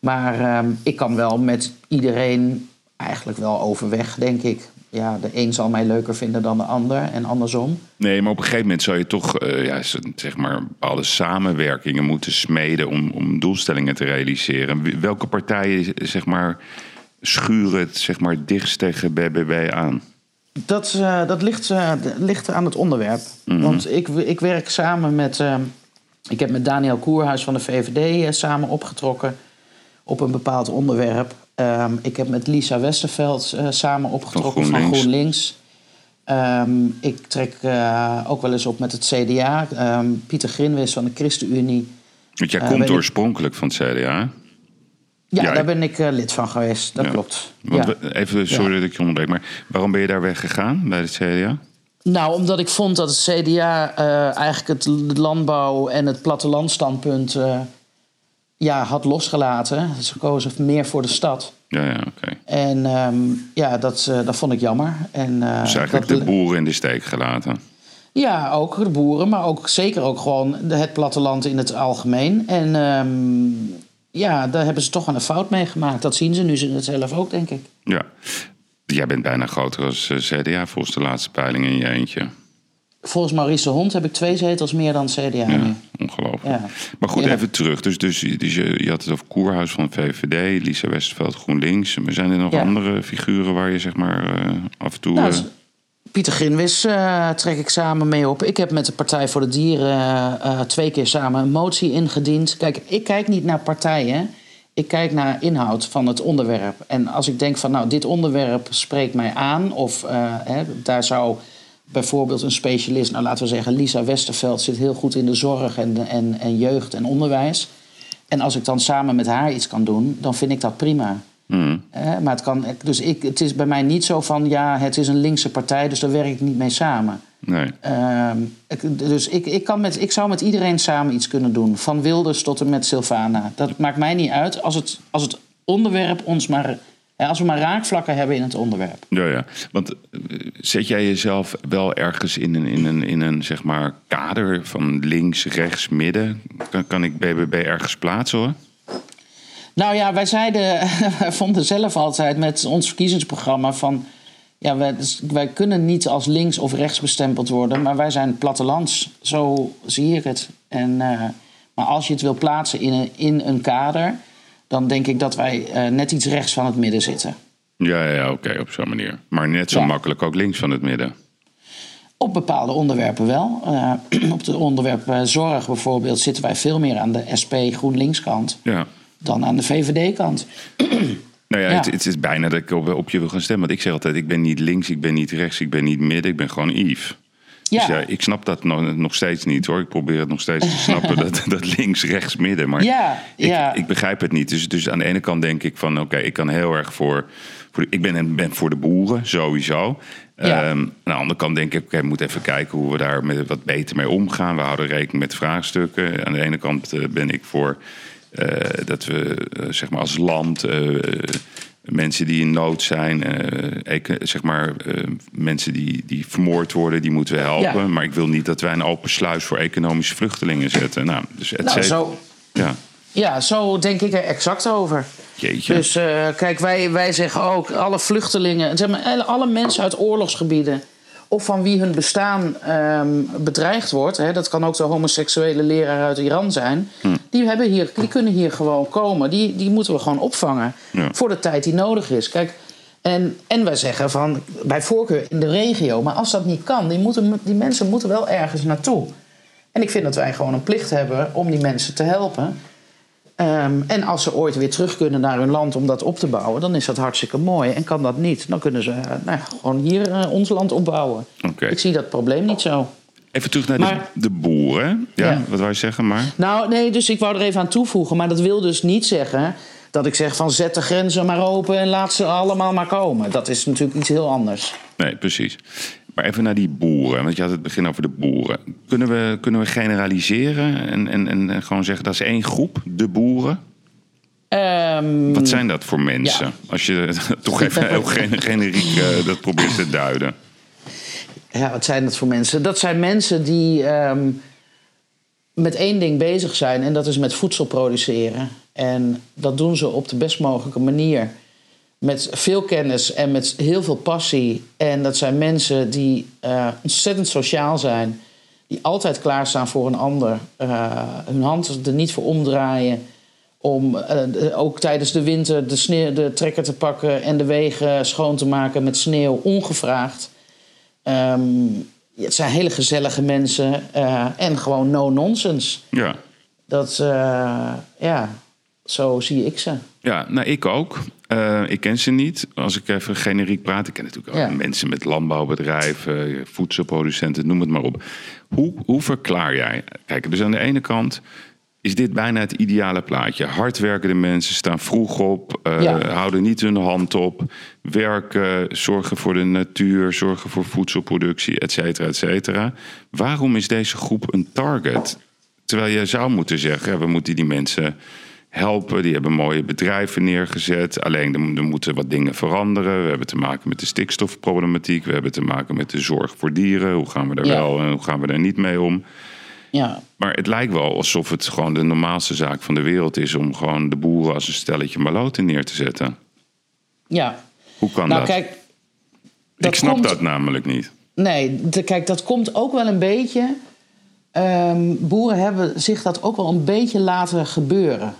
Maar ehm, ik kan wel met iedereen eigenlijk wel overweg, denk ik. Ja, de een zal mij leuker vinden dan de ander en andersom. Nee, maar op een gegeven moment zou je toch eh, ja, zeg maar bepaalde samenwerkingen moeten smeden om, om doelstellingen te realiseren. Welke partijen zeg maar, schuren het zeg maar, dichtst tegen BBB aan? Dat, eh, dat ligt, d- ligt aan het onderwerp. Want ik, ik werk samen met. Ik heb met Daniel Koerhuis van de VVD eh, samen opgetrokken op een bepaald onderwerp. Ehm, ik heb met Lisa Westerveld eh, samen opgetrokken van GroenLinks. GroenLinks. Ehm, ik trek eh, ook wel eens op met het CDA. Ehm, Pieter Grinwis van de ChristenUnie. Want jij komt ik- oorspronkelijk van het CDA. hè? Ja, daar ben ik lid van geweest. Dat Ja. klopt. Want ja. we- even, sorry dat ik je onderbreek, maar waarom ben je daar weggegaan bij het CDA? Nou, omdat ik vond dat het CDA eh, eigenlijk het landbouw- en het plattelandstandpunt... eh, ja, had losgelaten. Ze kozen meer voor de stad. Ja, ja oké. En ehm, ja, dat, eh, dat vond ik jammer. En, Dus eigenlijk dat- de boeren in de steek gelaten. Ja, ook de boeren, maar ook zeker ook gewoon het platteland in het algemeen. En ehm, ja, daar hebben ze toch wel een fout mee gemaakt. Dat zien ze nu ze- zelf ook, denk ik. Ja. Jij bent bijna groter als eh, CDA volgens de laatste peiling in je eentje. Volgens Maurice de Hond heb ik twee zetels meer dan CDA Ja, nu. ongelooflijk. Ja. Maar goed, Ja. even terug. Dus, dus, dus je, je had het over Koerhuis van VVD, Lisa Westerveld GroenLinks. Maar zijn er nog Ja. andere figuren waar je zeg maar eh, af en toe... Nou, eh, Pieter Grinwis trek ik samen mee op. Ik heb met de Partij voor de Dieren twee keer samen een motie ingediend. Kijk, ik kijk niet naar partijen. Ik kijk naar inhoud van het onderwerp. En als ik denk van, nou, dit onderwerp spreekt mij aan... of eh, hè, daar zou bijvoorbeeld een specialist... nou, laten we zeggen, Lisa Westerveld zit heel goed in de zorg... en, en, en jeugd en onderwijs. En als ik dan samen met haar iets kan doen, dan vind ik dat prima. hmm. Hè, maar het, kan, dus ik, het is bij mij niet zo van, ja, het is een linkse partij, dus daar werk ik niet mee samen. Nee. Ehm, ik, dus ik, ik, kan met, ik zou met iedereen samen iets kunnen doen. Van Wilders tot en met Silvana. Dat maakt mij niet uit als het, als het onderwerp ons maar... als we maar raakvlakken hebben in het onderwerp. Ja, ja. Want eh, zet jij jezelf wel ergens in een, in een, in een zeg maar, kader van links, rechts, midden? Kan, kan ik BBB ergens plaatsen hoor? Nou ja, wij zeiden, [LAUGHS] wij vonden zelf altijd met ons verkiezingsprogramma van. Ja, wij, dus wij kunnen niet als links of rechts bestempeld worden, maar wij zijn plattelands. Zo zie ik het. En, eh, maar als je het wil plaatsen in een, in een kader, dan denk ik dat wij eh, net iets rechts van het midden zitten. Ja, ja, ja, oké, op zo'n manier. Maar net zo Ja. makkelijk ook links van het midden. Op bepaalde onderwerpen wel. Eh, [CLEARS THROAT] op het onderwerp zorg bijvoorbeeld zitten wij veel meer aan de SP GroenLinks kant Ja. dan aan de VVD kant. [CLEARS THROAT] Nou ja, Ja. Het, het is bijna dat ik op, op je wil gaan stemmen. Want ik zeg altijd, ik ben niet links, ik ben niet rechts, ik ben niet midden, ik ben gewoon Yves. Ja. Dus ja, ik snap dat nog, nog steeds niet hoor. Ik probeer het nog steeds te [LAUGHS] snappen, dat, dat links, rechts, midden. Maar Ja, ik, ja. ik begrijp het niet. Dus, dus aan de ene kant denk ik van, oké, ik kan heel erg voor... voor ik ben, ben voor de boeren, sowieso. Ja. Ehm, aan de andere kant denk ik, oké, we moeten even kijken hoe we daar met, wat beter mee omgaan. We houden rekening met vraagstukken. Aan de ene kant eh, ben ik voor dat we, eh, zeg maar, als land... eh, mensen die in nood zijn, eh, zeg maar, eh, mensen die, die vermoord worden, die moeten we helpen. Ja. Maar ik wil niet dat wij een open sluis voor economische vluchtelingen zetten. Nou, dus et Nou, zo, Ja, Ja, zo denk ik er exact over. jeetje. Dus eh, kijk, wij, wij zeggen ook, alle vluchtelingen, zeg maar, alle mensen uit oorlogsgebieden, of van wie hun bestaan ehm, bedreigd wordt, hè, dat kan ook de homoseksuele leraar uit Iran zijn, die, hebben hier, die kunnen hier gewoon komen. Die, die moeten we gewoon opvangen Ja. voor de tijd die nodig is. Kijk, en, en wij zeggen van, bij voorkeur in de regio, maar als dat niet kan, die, moeten, die mensen moeten wel ergens naartoe. En ik vind dat wij gewoon een plicht hebben om die mensen te helpen. Ehm, en als ze ooit weer terug kunnen naar hun land om dat op te bouwen, dan is dat hartstikke mooi. En kan dat niet, dan kunnen ze eh, nou, gewoon hier eh, ons land opbouwen. Oké. Ik zie dat probleem niet zo. Even terug naar de, de boeren. Ja, Ja. wat wou je zeggen, maar? Nou, nee, dus ik wou er even aan toevoegen. Maar dat wil dus niet zeggen dat ik zeg van zet de grenzen maar open en laat ze allemaal maar komen. Dat is natuurlijk iets heel anders. Nee, precies. Maar even naar die boeren, want je had het begin over de boeren. Kunnen we, kunnen we generaliseren en, en, en gewoon zeggen dat is één groep, de boeren? Ehm, Wat zijn dat voor mensen? Ja. Als je [LAUGHS] toch even heel [LAUGHS] gen- generiek eh, dat probeert te duiden. Ja, wat zijn dat voor mensen? Dat zijn mensen die ehm, met één ding bezig zijn en dat is met voedsel produceren. En dat doen ze op de best mogelijke manier. Met veel kennis en met heel veel passie. En dat zijn mensen die eh, ontzettend sociaal zijn. Die altijd klaarstaan voor een ander. eh, hun hand er niet voor omdraaien. Om eh, ook tijdens de winter de, sneeuw, de trekker te pakken en de wegen schoon te maken met sneeuw, ongevraagd. Ehm, het zijn hele gezellige mensen en gewoon no-nonsense. Ja. Dat, ja, zo zie ik ze. Ja, nou ik ook. Eh, ik ken ze niet. Als ik even generiek praat, ik ken natuurlijk ook mensen met landbouwbedrijven, voedselproducenten, noem het maar op. Hoe, hoe verklaar jij? Kijk, dus aan de ene kant is dit bijna het ideale plaatje. Hardwerkende mensen staan vroeg op, eh, Ja. houden niet hun hand op, werken, zorgen voor de natuur, zorgen voor voedselproductie, et cetera, et cetera. Waarom is deze groep een target? Terwijl je zou moeten zeggen, we moeten die mensen helpen. Die hebben mooie bedrijven neergezet. Alleen er, moeten wat dingen veranderen. We hebben te maken met de stikstofproblematiek. We hebben te maken met de zorg voor dieren. Hoe gaan we daar Ja. wel en hoe gaan we daar niet mee om? Ja, Maar het lijkt wel alsof het gewoon de normaalste zaak van de wereld is om gewoon de boeren als een stelletje maloten neer te zetten. ja. Hoe kan Nou, dat? kijk. Ik snap komt- dat namelijk niet. Nee, de- kijk, dat komt ook wel een beetje. ehm, boeren hebben zich dat ook wel een beetje laten gebeuren.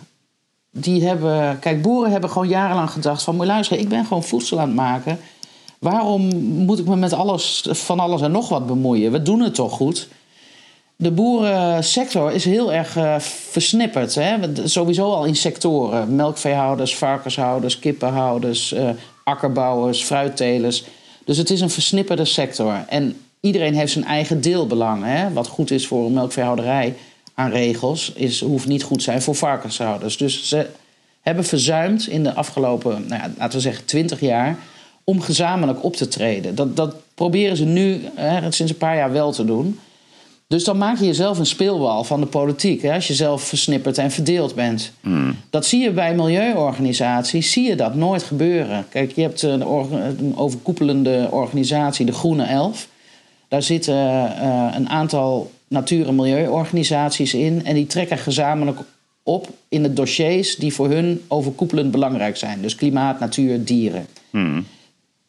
Die hebben, kijk, boeren hebben gewoon jarenlang gedacht: van moet luisteren, ik ben gewoon voedsel aan het maken. Waarom moet ik me met alles, van alles en nog wat bemoeien? We doen het toch goed? De boerensector is heel erg eh, versnipperd. Hè? Sowieso al in sectoren. Melkveehouders, varkenshouders, kippenhouders, eh, akkerbouwers, fruittelers. Dus het is een versnipperde sector. En iedereen heeft zijn eigen deelbelang. Hè? Wat goed is voor een melkveehouderij aan regels, is, hoeft niet goed zijn voor varkenshouders. Dus ze hebben verzuimd in de afgelopen, nou ja, laten we zeggen, 20 jaar om gezamenlijk op te treden. Dat, dat proberen ze nu hè, sinds een paar jaar wel te doen. Dus dan maak je jezelf een speelbal van de politiek. Hè, als je zelf versnipperd en verdeeld bent. Dat zie je bij milieuorganisaties, zie je dat nooit gebeuren. Kijk, je hebt een, orga- een overkoepelende organisatie, de Groene Elf. Daar zitten eh, een aantal natuur- en milieuorganisaties in. En die trekken gezamenlijk op in de dossiers die voor hun overkoepelend belangrijk zijn. Dus klimaat, natuur, dieren.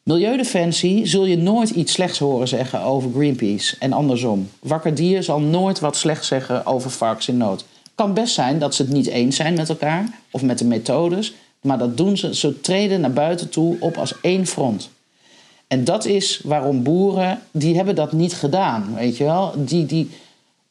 Milieudefensie zul je nooit iets slechts horen zeggen over Greenpeace en andersom. Wakker Dier zal nooit wat slechts zeggen over varkens in nood. Kan best zijn dat ze het niet eens zijn met elkaar of met de methodes, maar dat doen ze. Ze treden naar buiten toe op als één front. En dat is waarom boeren, die hebben dat niet gedaan, weet je wel. Die, die,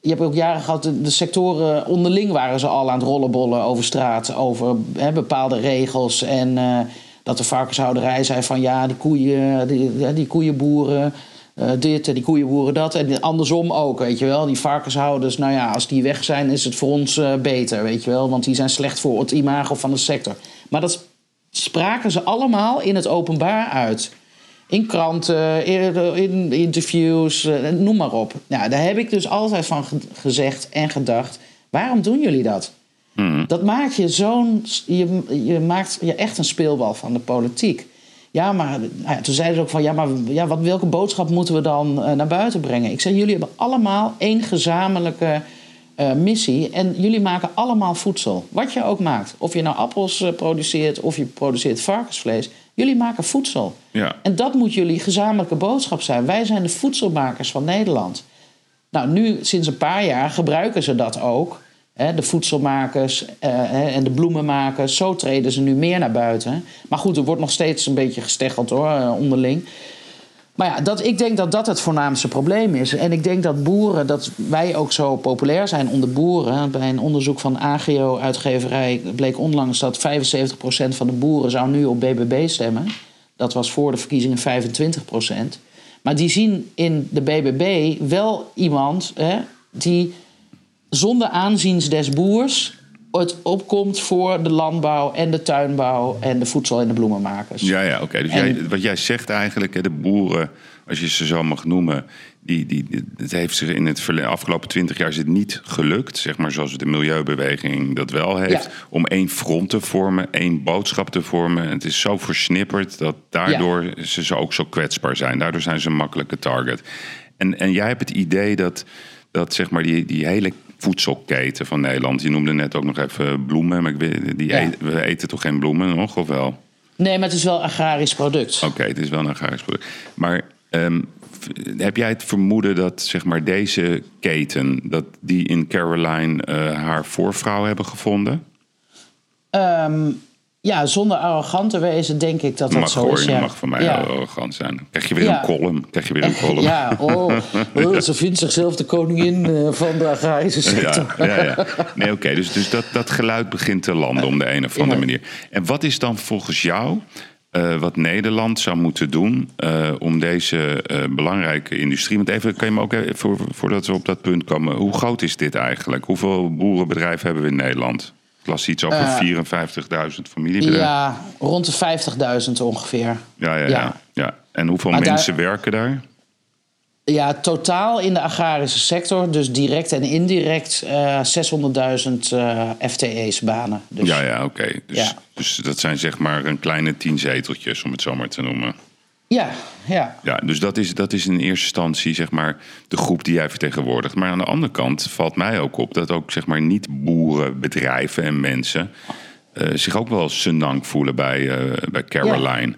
je hebt ook jaren gehad, de, sectoren onderling waren ze al aan het rollenbollen over straat, over bepaalde regels. En eh, dat de varkenshouderij zei van ja, die, koeien, die, die koeienboeren, eh, dit en die koeienboeren dat. En andersom ook, weet je wel. Die varkenshouders, nou ja, als die weg zijn, is het voor ons eh, beter, weet je wel. Want die zijn slecht voor het imago van de sector. Maar dat spraken ze allemaal in het openbaar uit. In kranten, in in interviews, eh, noem maar op. Nou, daar heb ik dus altijd van ge- gezegd en gedacht: waarom doen jullie dat? Dat maakt je zo'n. Je, je maakt je echt een speelbal van de politiek. Ja, maar nou ja, toen zeiden ze ook van ja, maar ja, wat, welke boodschap moeten we dan eh, naar buiten brengen? Ik zei: jullie hebben allemaal één gezamenlijke eh, missie en jullie maken allemaal voedsel. Wat je ook maakt. Of je nou appels produceert of je produceert varkensvlees. Jullie maken voedsel. Ja. En dat moet jullie gezamenlijke boodschap zijn. Wij zijn de voedselmakers van Nederland. Nou, nu sinds een paar jaar gebruiken ze dat ook. Hè, de voedselmakers eh, en de bloemenmakers. Zo treden ze nu meer naar buiten. Maar goed, er wordt nog steeds een beetje gesteggeld hoor, eh, onderling. Maar ja, dat, ik denk dat dat het voornaamste probleem is. En ik denk dat boeren, dat wij ook zo populair zijn onder boeren. Bij een onderzoek van AGO-uitgeverij bleek onlangs dat 75% van de boeren zou nu op BBB stemmen. Dat was voor de verkiezingen 25%. Maar die zien in de BBB wel iemand hè, die zonder aanziens des boers het opkomt voor de landbouw en de tuinbouw en de voedsel- en de bloemenmakers. Ja, ja, oké. Dus En- jij, wat jij zegt eigenlijk, de boeren, als je ze zo mag noemen, die, die, het heeft zich in het afgelopen twintig jaar is het niet gelukt, zeg maar zoals de milieubeweging dat wel heeft, Ja. om één front te vormen, één boodschap te vormen. Het is zo versnipperd dat daardoor ze zo ook zo kwetsbaar zijn. Daardoor zijn ze een makkelijke target. En, en jij hebt het idee dat, dat zeg maar die, die hele voedselketen van Nederland, je noemde net ook nog even bloemen, maar ik weet, die Ja. we eten toch geen bloemen nog, of wel? Nee, maar het is wel een agrarisch product. Oké, het is wel een agrarisch product. Maar ehm, heb jij het vermoeden dat zeg maar, deze keten... dat die in Caroline eh, haar voorvrouw hebben gevonden? Ehm, ja, zonder arrogant te wezen denk ik dat dat mag zo hoor, is. Ja. mag van mij ja. arrogant zijn. Dan krijg je weer Ja. een column. Krijg je weer een column. Ja, oh, [LAUGHS] oh, ze vindt zichzelf de koningin eh, van de agrarische sector. Ja, ja, ja. Nee, oké. dus dus dat, dat geluid begint te landen om de een of andere manier. En wat is dan volgens jou eh, wat Nederland zou moeten doen eh, om deze belangrijke industrie... Want even, kan je me ook even, voor, voordat we op dat punt komen... hoe groot is dit eigenlijk? Hoeveel boerenbedrijven hebben we in Nederland? Ik las iets over Eh, 54.000 familiebedrijven. Ja, rond de 50.000 ongeveer. ja, ja, ja. ja. ja. En hoeveel Maar daar- mensen werken daar? Ja, totaal in de agrarische sector, dus direct en indirect, eh 600.000 eh, FTE's-banen. Dus, ja, ja, oké. Dus, Ja. dus dat zijn zeg maar een kleine tien zeteltjes, om het zo maar te noemen. Ja, ja. Ja, dus dat is, dat is in eerste instantie zeg maar de groep die jij vertegenwoordigt. Maar aan de andere kant valt mij ook op dat ook zeg maar niet boeren, bedrijven en mensen eh, zich ook wel senang voelen bij, eh, bij Caroline.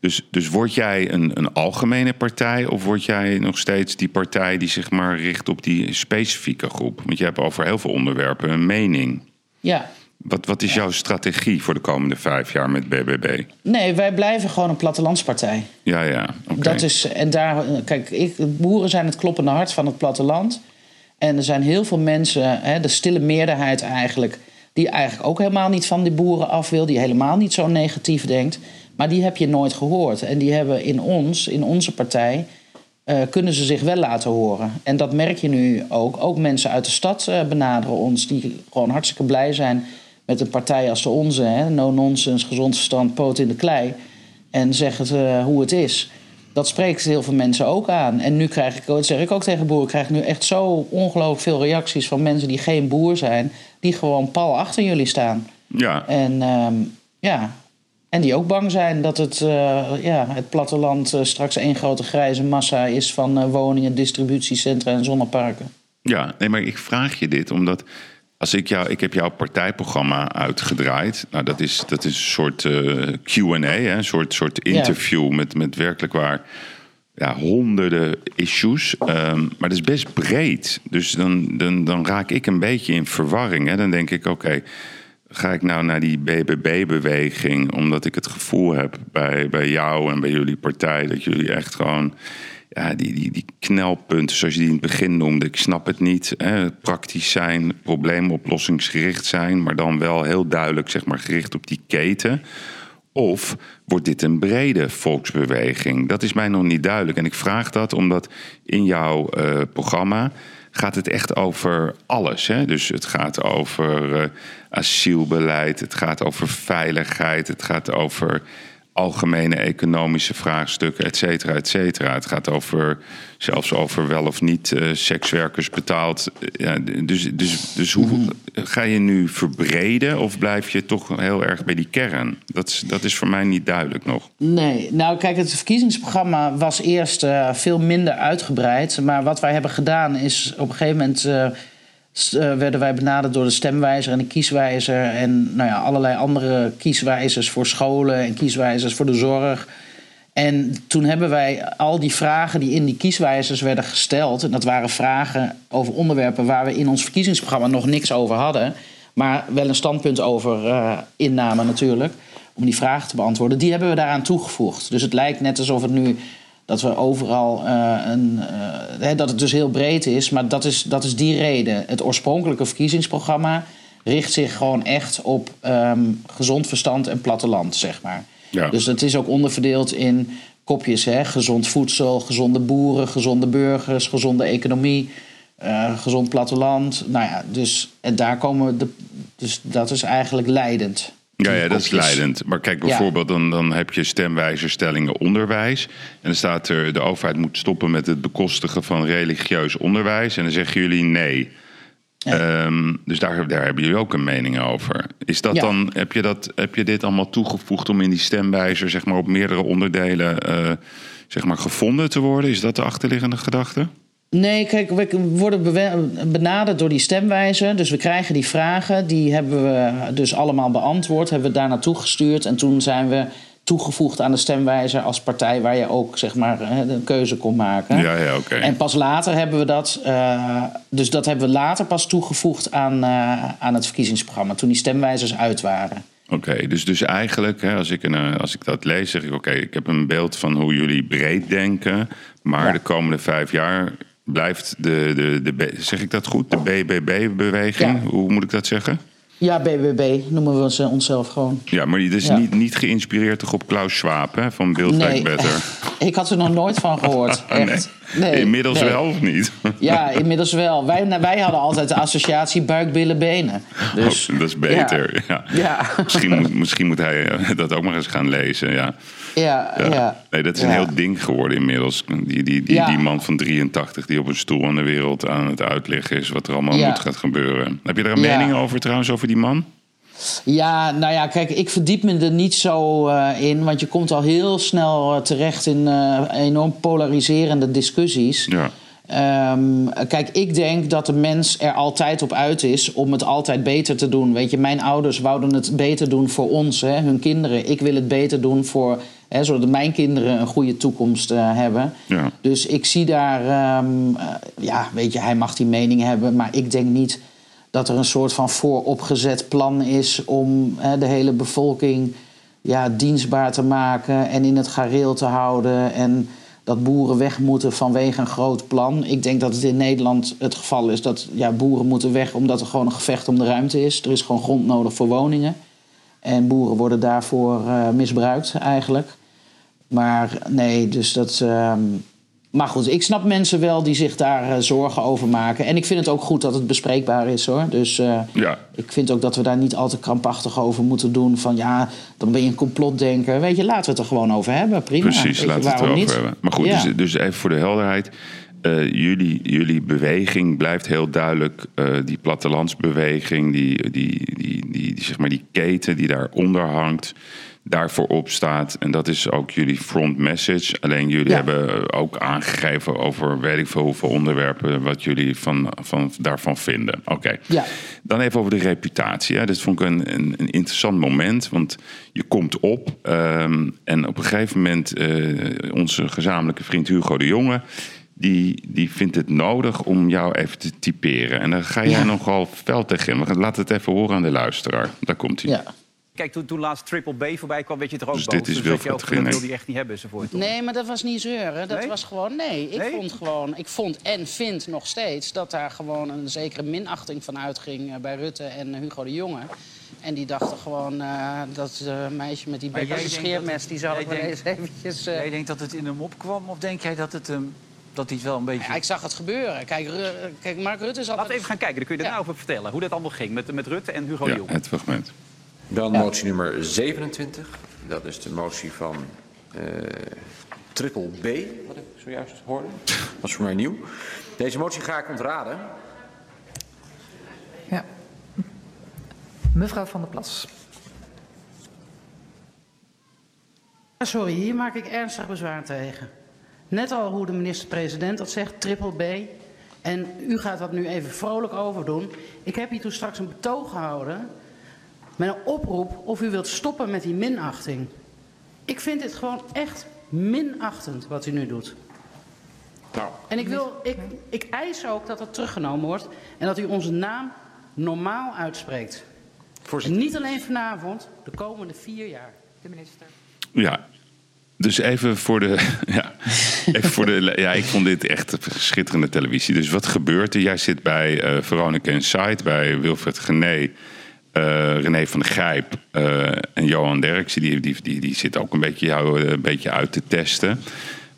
Dus, dus word jij een, een algemene partij of word jij nog steeds die partij die zich maar richt op die specifieke groep? Want je hebt over heel veel onderwerpen een mening. ja. Wat, wat is jouw strategie voor de komende vijf jaar met BBB? Nee, wij blijven gewoon een plattelandspartij. Ja, ja. Dat is, en daar, kijk, ik, boeren zijn het kloppende hart van het platteland. En er zijn heel veel mensen, hè, de stille meerderheid eigenlijk, die eigenlijk ook helemaal niet van die boeren af wil, die helemaal niet zo negatief denkt. Maar die heb je nooit gehoord. En die hebben in ons, in onze partij, eh, kunnen ze zich wel laten horen. En dat merk je nu ook. Ook mensen uit de stad eh, benaderen ons, die gewoon hartstikke blij zijn met een partij als de onze. Hè? No nonsense, gezond verstand, poot in de klei. En zeggen het, eh, hoe het is. Dat spreekt heel veel mensen ook aan. En nu krijg ik, dat zeg ik ook tegen boeren, krijg ik nu echt zo ongelooflijk veel reacties van mensen die geen boer zijn, die gewoon pal achter jullie staan. Ja, En ehm, ja, en die ook bang zijn dat het, eh, ja, het platteland eh, straks één grote grijze massa is van woningen, distributiecentra en zonneparken. Ja, nee, maar ik vraag je dit omdat als ik jou, ik heb jouw partijprogramma uitgedraaid. Nou, dat is, dat is een soort eh, Q&A, hè, een soort, soort interview met, met werkelijk waar ja, honderden issues. Ehm, maar dat is best breed. Dus dan, dan, dan raak ik een beetje in verwarring. Hè. Dan denk ik, oké, ga ik nou naar die BBB-beweging... omdat ik het gevoel heb bij, bij jou en bij jullie partij... dat jullie echt gewoon ja, die, die, die knelpunten, zoals je die in het begin noemde, ik snap het niet. Hè, praktisch zijn, probleemoplossingsgericht zijn, maar dan wel heel duidelijk zeg maar, gericht op die keten. Of wordt dit een brede volksbeweging? Dat is mij nog niet duidelijk. En ik vraag dat omdat in jouw eh, programma gaat het echt over alles. Hè? Dus het gaat over eh, asielbeleid, het gaat over veiligheid, het gaat over algemene economische vraagstukken, et cetera, et cetera. Het gaat over, zelfs over wel of niet eh, sekswerkers betaald. Ja, dus, dus, dus hoe ga je nu verbreden of blijf je toch heel erg bij die kern? Dat is, dat is voor mij niet duidelijk nog. Nee, nou kijk, het verkiezingsprogramma was eerst eh, veel minder uitgebreid. Maar wat wij hebben gedaan is op een gegeven moment eh, eh, werden wij benaderd door de stemwijzer en de kieswijzer. En nou ja, allerlei andere kieswijzers voor scholen en kieswijzers voor de zorg. En toen hebben wij al die vragen die in die kieswijzers werden gesteld. En dat waren vragen over onderwerpen waar we in ons verkiezingsprogramma nog niks over hadden. Maar wel een standpunt over eh, innamen natuurlijk. Om die vragen te beantwoorden. Die hebben we daaraan toegevoegd. Dus het lijkt net alsof het nu. Dat we overal eh, een. eh, hè, dat het dus heel breed is. Maar dat is, dat is die reden. Het oorspronkelijke verkiezingsprogramma richt zich gewoon echt op ehm, gezond verstand en platteland, zeg maar. Ja. Dus het is ook onderverdeeld in kopjes. Hè? Gezond voedsel, gezonde boeren, gezonde burgers, gezonde economie, eh, gezond platteland. Nou ja, dus, en daar komen de, dus dat is eigenlijk leidend. Ja, ja, dat is leidend. Maar kijk, bijvoorbeeld, dan, dan heb je stemwijzerstellingen onderwijs. En dan staat er, de overheid moet stoppen met het bekostigen van religieus onderwijs. En dan zeggen jullie nee. Ehm, dus daar, daar hebben jullie ook een mening over. Is dat Ja. dan, heb je, dat, heb je dit allemaal toegevoegd om in die stemwijzer zeg maar, op meerdere onderdelen eh, zeg maar, gevonden te worden? Is dat de achterliggende gedachte? Nee, kijk, we worden benaderd door die stemwijzer. Dus we krijgen die vragen. Die hebben we dus allemaal beantwoord. Hebben we daar naartoe gestuurd. En toen zijn we toegevoegd aan de stemwijzer als partij waar je ook zeg maar een keuze kon maken. Ja, ja, oké. En pas later hebben we dat, eh, dus dat hebben we later pas toegevoegd aan, eh, aan het verkiezingsprogramma, toen die stemwijzers uit waren. Oké, dus, dus eigenlijk, hè, als, ik een, eh, als ik dat lees, zeg ik: Oké, ik heb een beeld van hoe jullie breed denken. Maar Ja. de komende vijf jaar blijft de, de, de, zeg ik dat goed? De BBB-beweging. Ja. Hoe moet ik dat zeggen? Ja, BBB noemen we ze onszelf gewoon. Ja, maar die is Ja. niet, niet geïnspireerd toch op Klaus Schwab hè, van Build Back Nee. Better. [LAUGHS] Ik had er nog nooit van gehoord. [LAUGHS] Echt. Nee. Nee, Inmiddels wel of niet? [LAUGHS] Ja, inmiddels wel. Wij, wij hadden altijd de associatie buik, billen, benen. Dus, Oh, dat is beter. Ja. Ja. Misschien, moet, misschien moet hij eh, dat ook maar eens gaan lezen. Ja. Ja, ja. Nee, dat is een heel ding geworden inmiddels. Die, die, die, die man van 83 die op een stoel aan de wereld aan het uitleggen is wat er allemaal moet gaat gebeuren. Heb je daar een mening over trouwens, over die man? Ja, nou ja, kijk, ik verdiep me er niet zo eh, in. Want je komt al heel snel eh, terecht in eh, enorm polariserende discussies. Ja. Ehm, kijk, ik denk dat de mens er altijd op uit is om het altijd beter te doen. Weet je, mijn ouders wouden het beter doen voor ons, hè, hun kinderen. Ik wil het beter doen voor, hè, zodat mijn kinderen een goede toekomst eh, hebben. Ja. Dus ik zie daar, ehm, eh, ja, weet je, hij mag die mening hebben, maar ik denk niet dat er een soort van vooropgezet plan is om hè, de hele bevolking ja, dienstbaar te maken en in het gareel te houden. En dat boeren weg moeten vanwege een groot plan. Ik denk dat het in Nederland het geval is dat ja, boeren moeten weg omdat er gewoon een gevecht om de ruimte is. Er is gewoon grond nodig voor woningen. En boeren worden daarvoor eh, misbruikt eigenlijk. Maar nee, dus dat. ehm, maar goed, ik snap mensen wel die zich daar eh, zorgen over maken. En ik vind het ook goed dat het bespreekbaar is hoor. Dus eh, Ja. ik vind ook dat we daar niet al te krampachtig over moeten doen. Van ja, dan ben je een complotdenker. Weet je, laten we het er gewoon over hebben. Prima. Precies, laten we het erover niet? hebben. Maar goed, Ja. dus, dus even voor de helderheid. Eh, jullie, jullie beweging blijft heel duidelijk die plattelandsbeweging, die, die, die, die, die, zeg maar die keten die daaronder hangt, daarvoor op staat. En dat is ook jullie front message. Alleen jullie Ja. hebben ook aangegeven over weet ik veel hoeveel onderwerpen wat jullie van, van, daarvan vinden. Oké. Ja. Dan even over de reputatie. Hè. Dit vond ik een, een, een interessant moment, want je komt op ehm, en op een gegeven moment eh, onze gezamenlijke vriend Hugo de Jonge. Die, die vindt het nodig om jou even te typeren. En dan ga jij Ja. nogal fel tegen hem. We gaan- Laat het even horen aan de luisteraar. Daar komt hij. Ja. Kijk, toen, toen laatst Triple B voorbij kwam, werd je toch ook Dus boos. dit is je Wilfred dat Genee. wil hij echt niet hebben enzovoort. toch? Nee, maar dat was niet zeuren. Dat Nee? was gewoon. Nee, ik Nee? vond gewoon. Ik vond en vind nog steeds dat daar gewoon een zekere minachting van uitging eh, bij Rutte en eh, Hugo de Jonge. En die dachten gewoon eh, dat eh, meisje met die Maar bek als jij een denkt dat scheermes, het- die zou jij ik wel eens denkt- eventjes. eh, Jij denkt dat het in hem opkwam? Of denk jij dat, het, hem dat hij het wel een beetje... ja, ik zag het gebeuren. Kijk, Ru- kijk Mark Rutte is altijd. Laten we even gaan kijken, dan kun je daarna Ja. over vertellen. Hoe dat allemaal ging met, met Rutte en Hugo de Ja, Jong. het fragment. Dan motie nummer 27. Dat is de motie van eh Triple B, wat ik zojuist hoorde. Dat is voor mij nieuw. Deze motie ga ik ontraden. Ja. Mevrouw van der Plas. Sorry, hier maak ik ernstig bezwaar tegen. Net al hoe de minister-president dat zegt, triple B. En u gaat dat nu even vrolijk over doen. Ik heb hier toen straks een betoog gehouden met een oproep of u wilt stoppen met die minachting. Ik vind dit gewoon echt minachtend wat u nu doet. Nou, En ik, wil, ik, ik eis ook dat het teruggenomen wordt en dat u onze naam normaal uitspreekt. En voorzitter. niet alleen vanavond, de komende vier jaar. De minister. Ja, dus even voor de. [LAUGHS] Ja, even voor de ja, ik vond dit echt schitterende televisie. Dus wat gebeurt er? Jij zit bij eh Veronica Insight, bij Wilfred Gené, eh, René van der Grijp eh, en Johan Derksen. Die, die, die, die zit ook een beetje jou eh, een beetje uit te testen.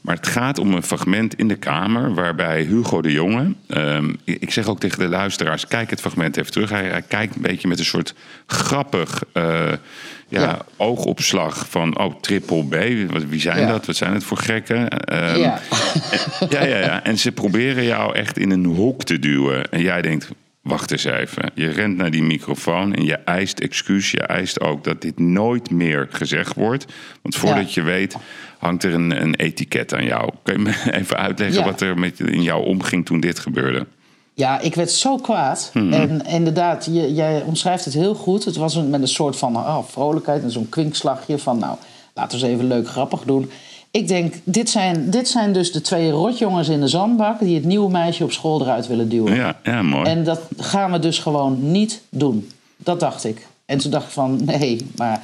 Maar het gaat om een fragment in de Kamer waarbij Hugo de Jonge. ehm, ik zeg ook tegen de luisteraars: kijk het fragment even terug. Hij, hij kijkt een beetje met een soort grappig ja, Ja. oogopslag van: oh, triple B. Wat- Wie zijn Ja. dat? Wat zijn het voor gekken? Ehm, ja. [LAUGHS] ja, ja, ja. En ze proberen jou echt in een hoek te duwen. En jij denkt, wacht eens even. Je rent naar die microfoon en je eist excuus. Je eist ook dat dit nooit meer gezegd wordt. Want voordat je weet, hangt er een, een etiket aan jou. Kun je me [LAUGHS] even uitleggen Ja. wat er met, in jou omging toen dit gebeurde? Ja, ik werd zo kwaad. En inderdaad, je, jij omschrijft het heel goed. Het was met een soort van oh, vrolijkheid en zo'n kwinkslagje van... nou, laten we eens even leuk grappig doen. Ik denk, dit zijn, dit zijn dus de twee rotjongens in de zandbak... die het nieuwe meisje op school eruit willen duwen. Ja, ja mooi. En dat gaan we dus gewoon niet doen. Dat dacht ik. En toen dacht ik van, nee, maar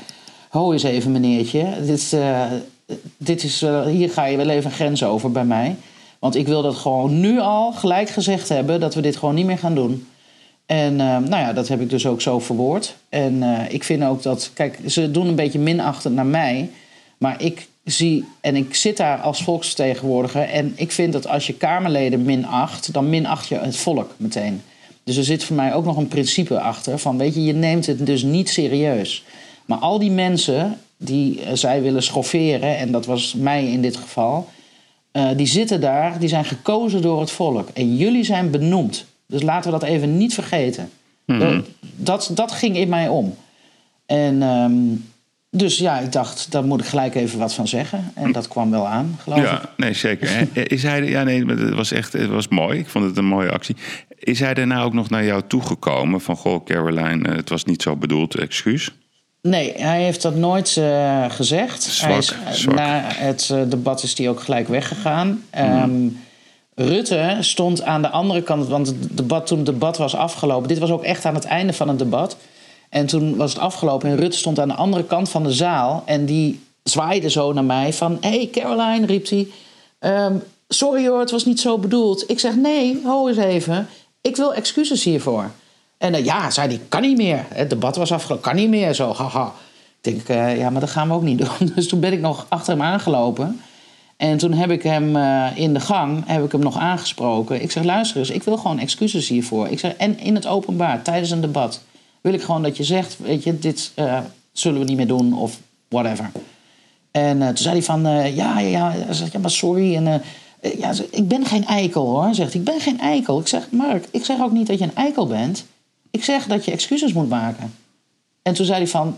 ho eens even meneertje. Dit, eh, dit is, eh, hier ga je wel even een grens over bij mij. Want ik wil dat gewoon nu al gelijk gezegd hebben... dat we dit gewoon niet meer gaan doen. En eh, nou ja, dat heb ik dus ook zo verwoord. En ik vind ook dat, kijk, ze doen een beetje minachtend naar mij... maar ik zie, en ik zit daar als volksvertegenwoordiger. En ik vind dat als je Kamerleden minacht, dan minacht je het volk meteen. Dus er zit voor mij ook nog een principe achter. Van weet je, je neemt het dus niet serieus. Maar al die mensen die eh, zij willen schofferen, en dat was mij in dit geval. eh, die zitten daar, die zijn gekozen door het volk. En jullie zijn benoemd. Dus laten we dat even niet vergeten. Mhm. Dat, dat ging in mij om. En ehm, dus ja, ik dacht, daar moet ik gelijk even wat van zeggen. En dat kwam wel aan, geloof ik. Ja, nee, zeker. Hè, [LAUGHS] Is hij, ja, nee, het was echt het was mooi. Ik vond het een mooie actie. Is hij daarna ook nog naar jou toegekomen? Van, goh, Caroline, eh, het was niet zo bedoeld, excuus. Nee, hij heeft dat nooit eh, gezegd. Zwak, hij is, eh, zwak. Na het eh, debat is hij ook gelijk weggegaan. Ehm, Rutte stond aan de andere kant, want het debat, toen het debat was afgelopen... dit was ook echt aan het einde van het debat. En toen was het afgelopen en Rutte stond aan de andere kant van de zaal... en die zwaaide zo naar mij van... Hey Caroline, riep hij. ehm, sorry hoor, het was niet zo bedoeld. Ik zeg, nee, ho eens even. Ik wil excuses hiervoor. En eh, ja, zei hij, kan niet meer. Het debat was afgelopen, kan niet meer. Zo, haha. Ik denk, eh, ja, maar dat gaan we ook niet [LAUGHS] doen. Dus toen ben ik nog achter hem aangelopen. En toen heb ik hem eh, in de gang heb ik hem nog aangesproken. Ik zeg, luister eens, ik wil gewoon excuses hiervoor. Ik zeg, en in het openbaar, tijdens een debat... wil ik gewoon dat je zegt, weet je, dit eh, zullen we niet meer doen of whatever. En eh, toen zei hij van, eh, ja, ja, ja, ja, maar sorry. En, ja, ik ben geen eikel hoor, zegt hij. Ik ben geen eikel. Ik zeg, Mark, ik zeg ook niet dat je een eikel bent. Ik zeg dat je excuses moet maken. En toen zei hij van,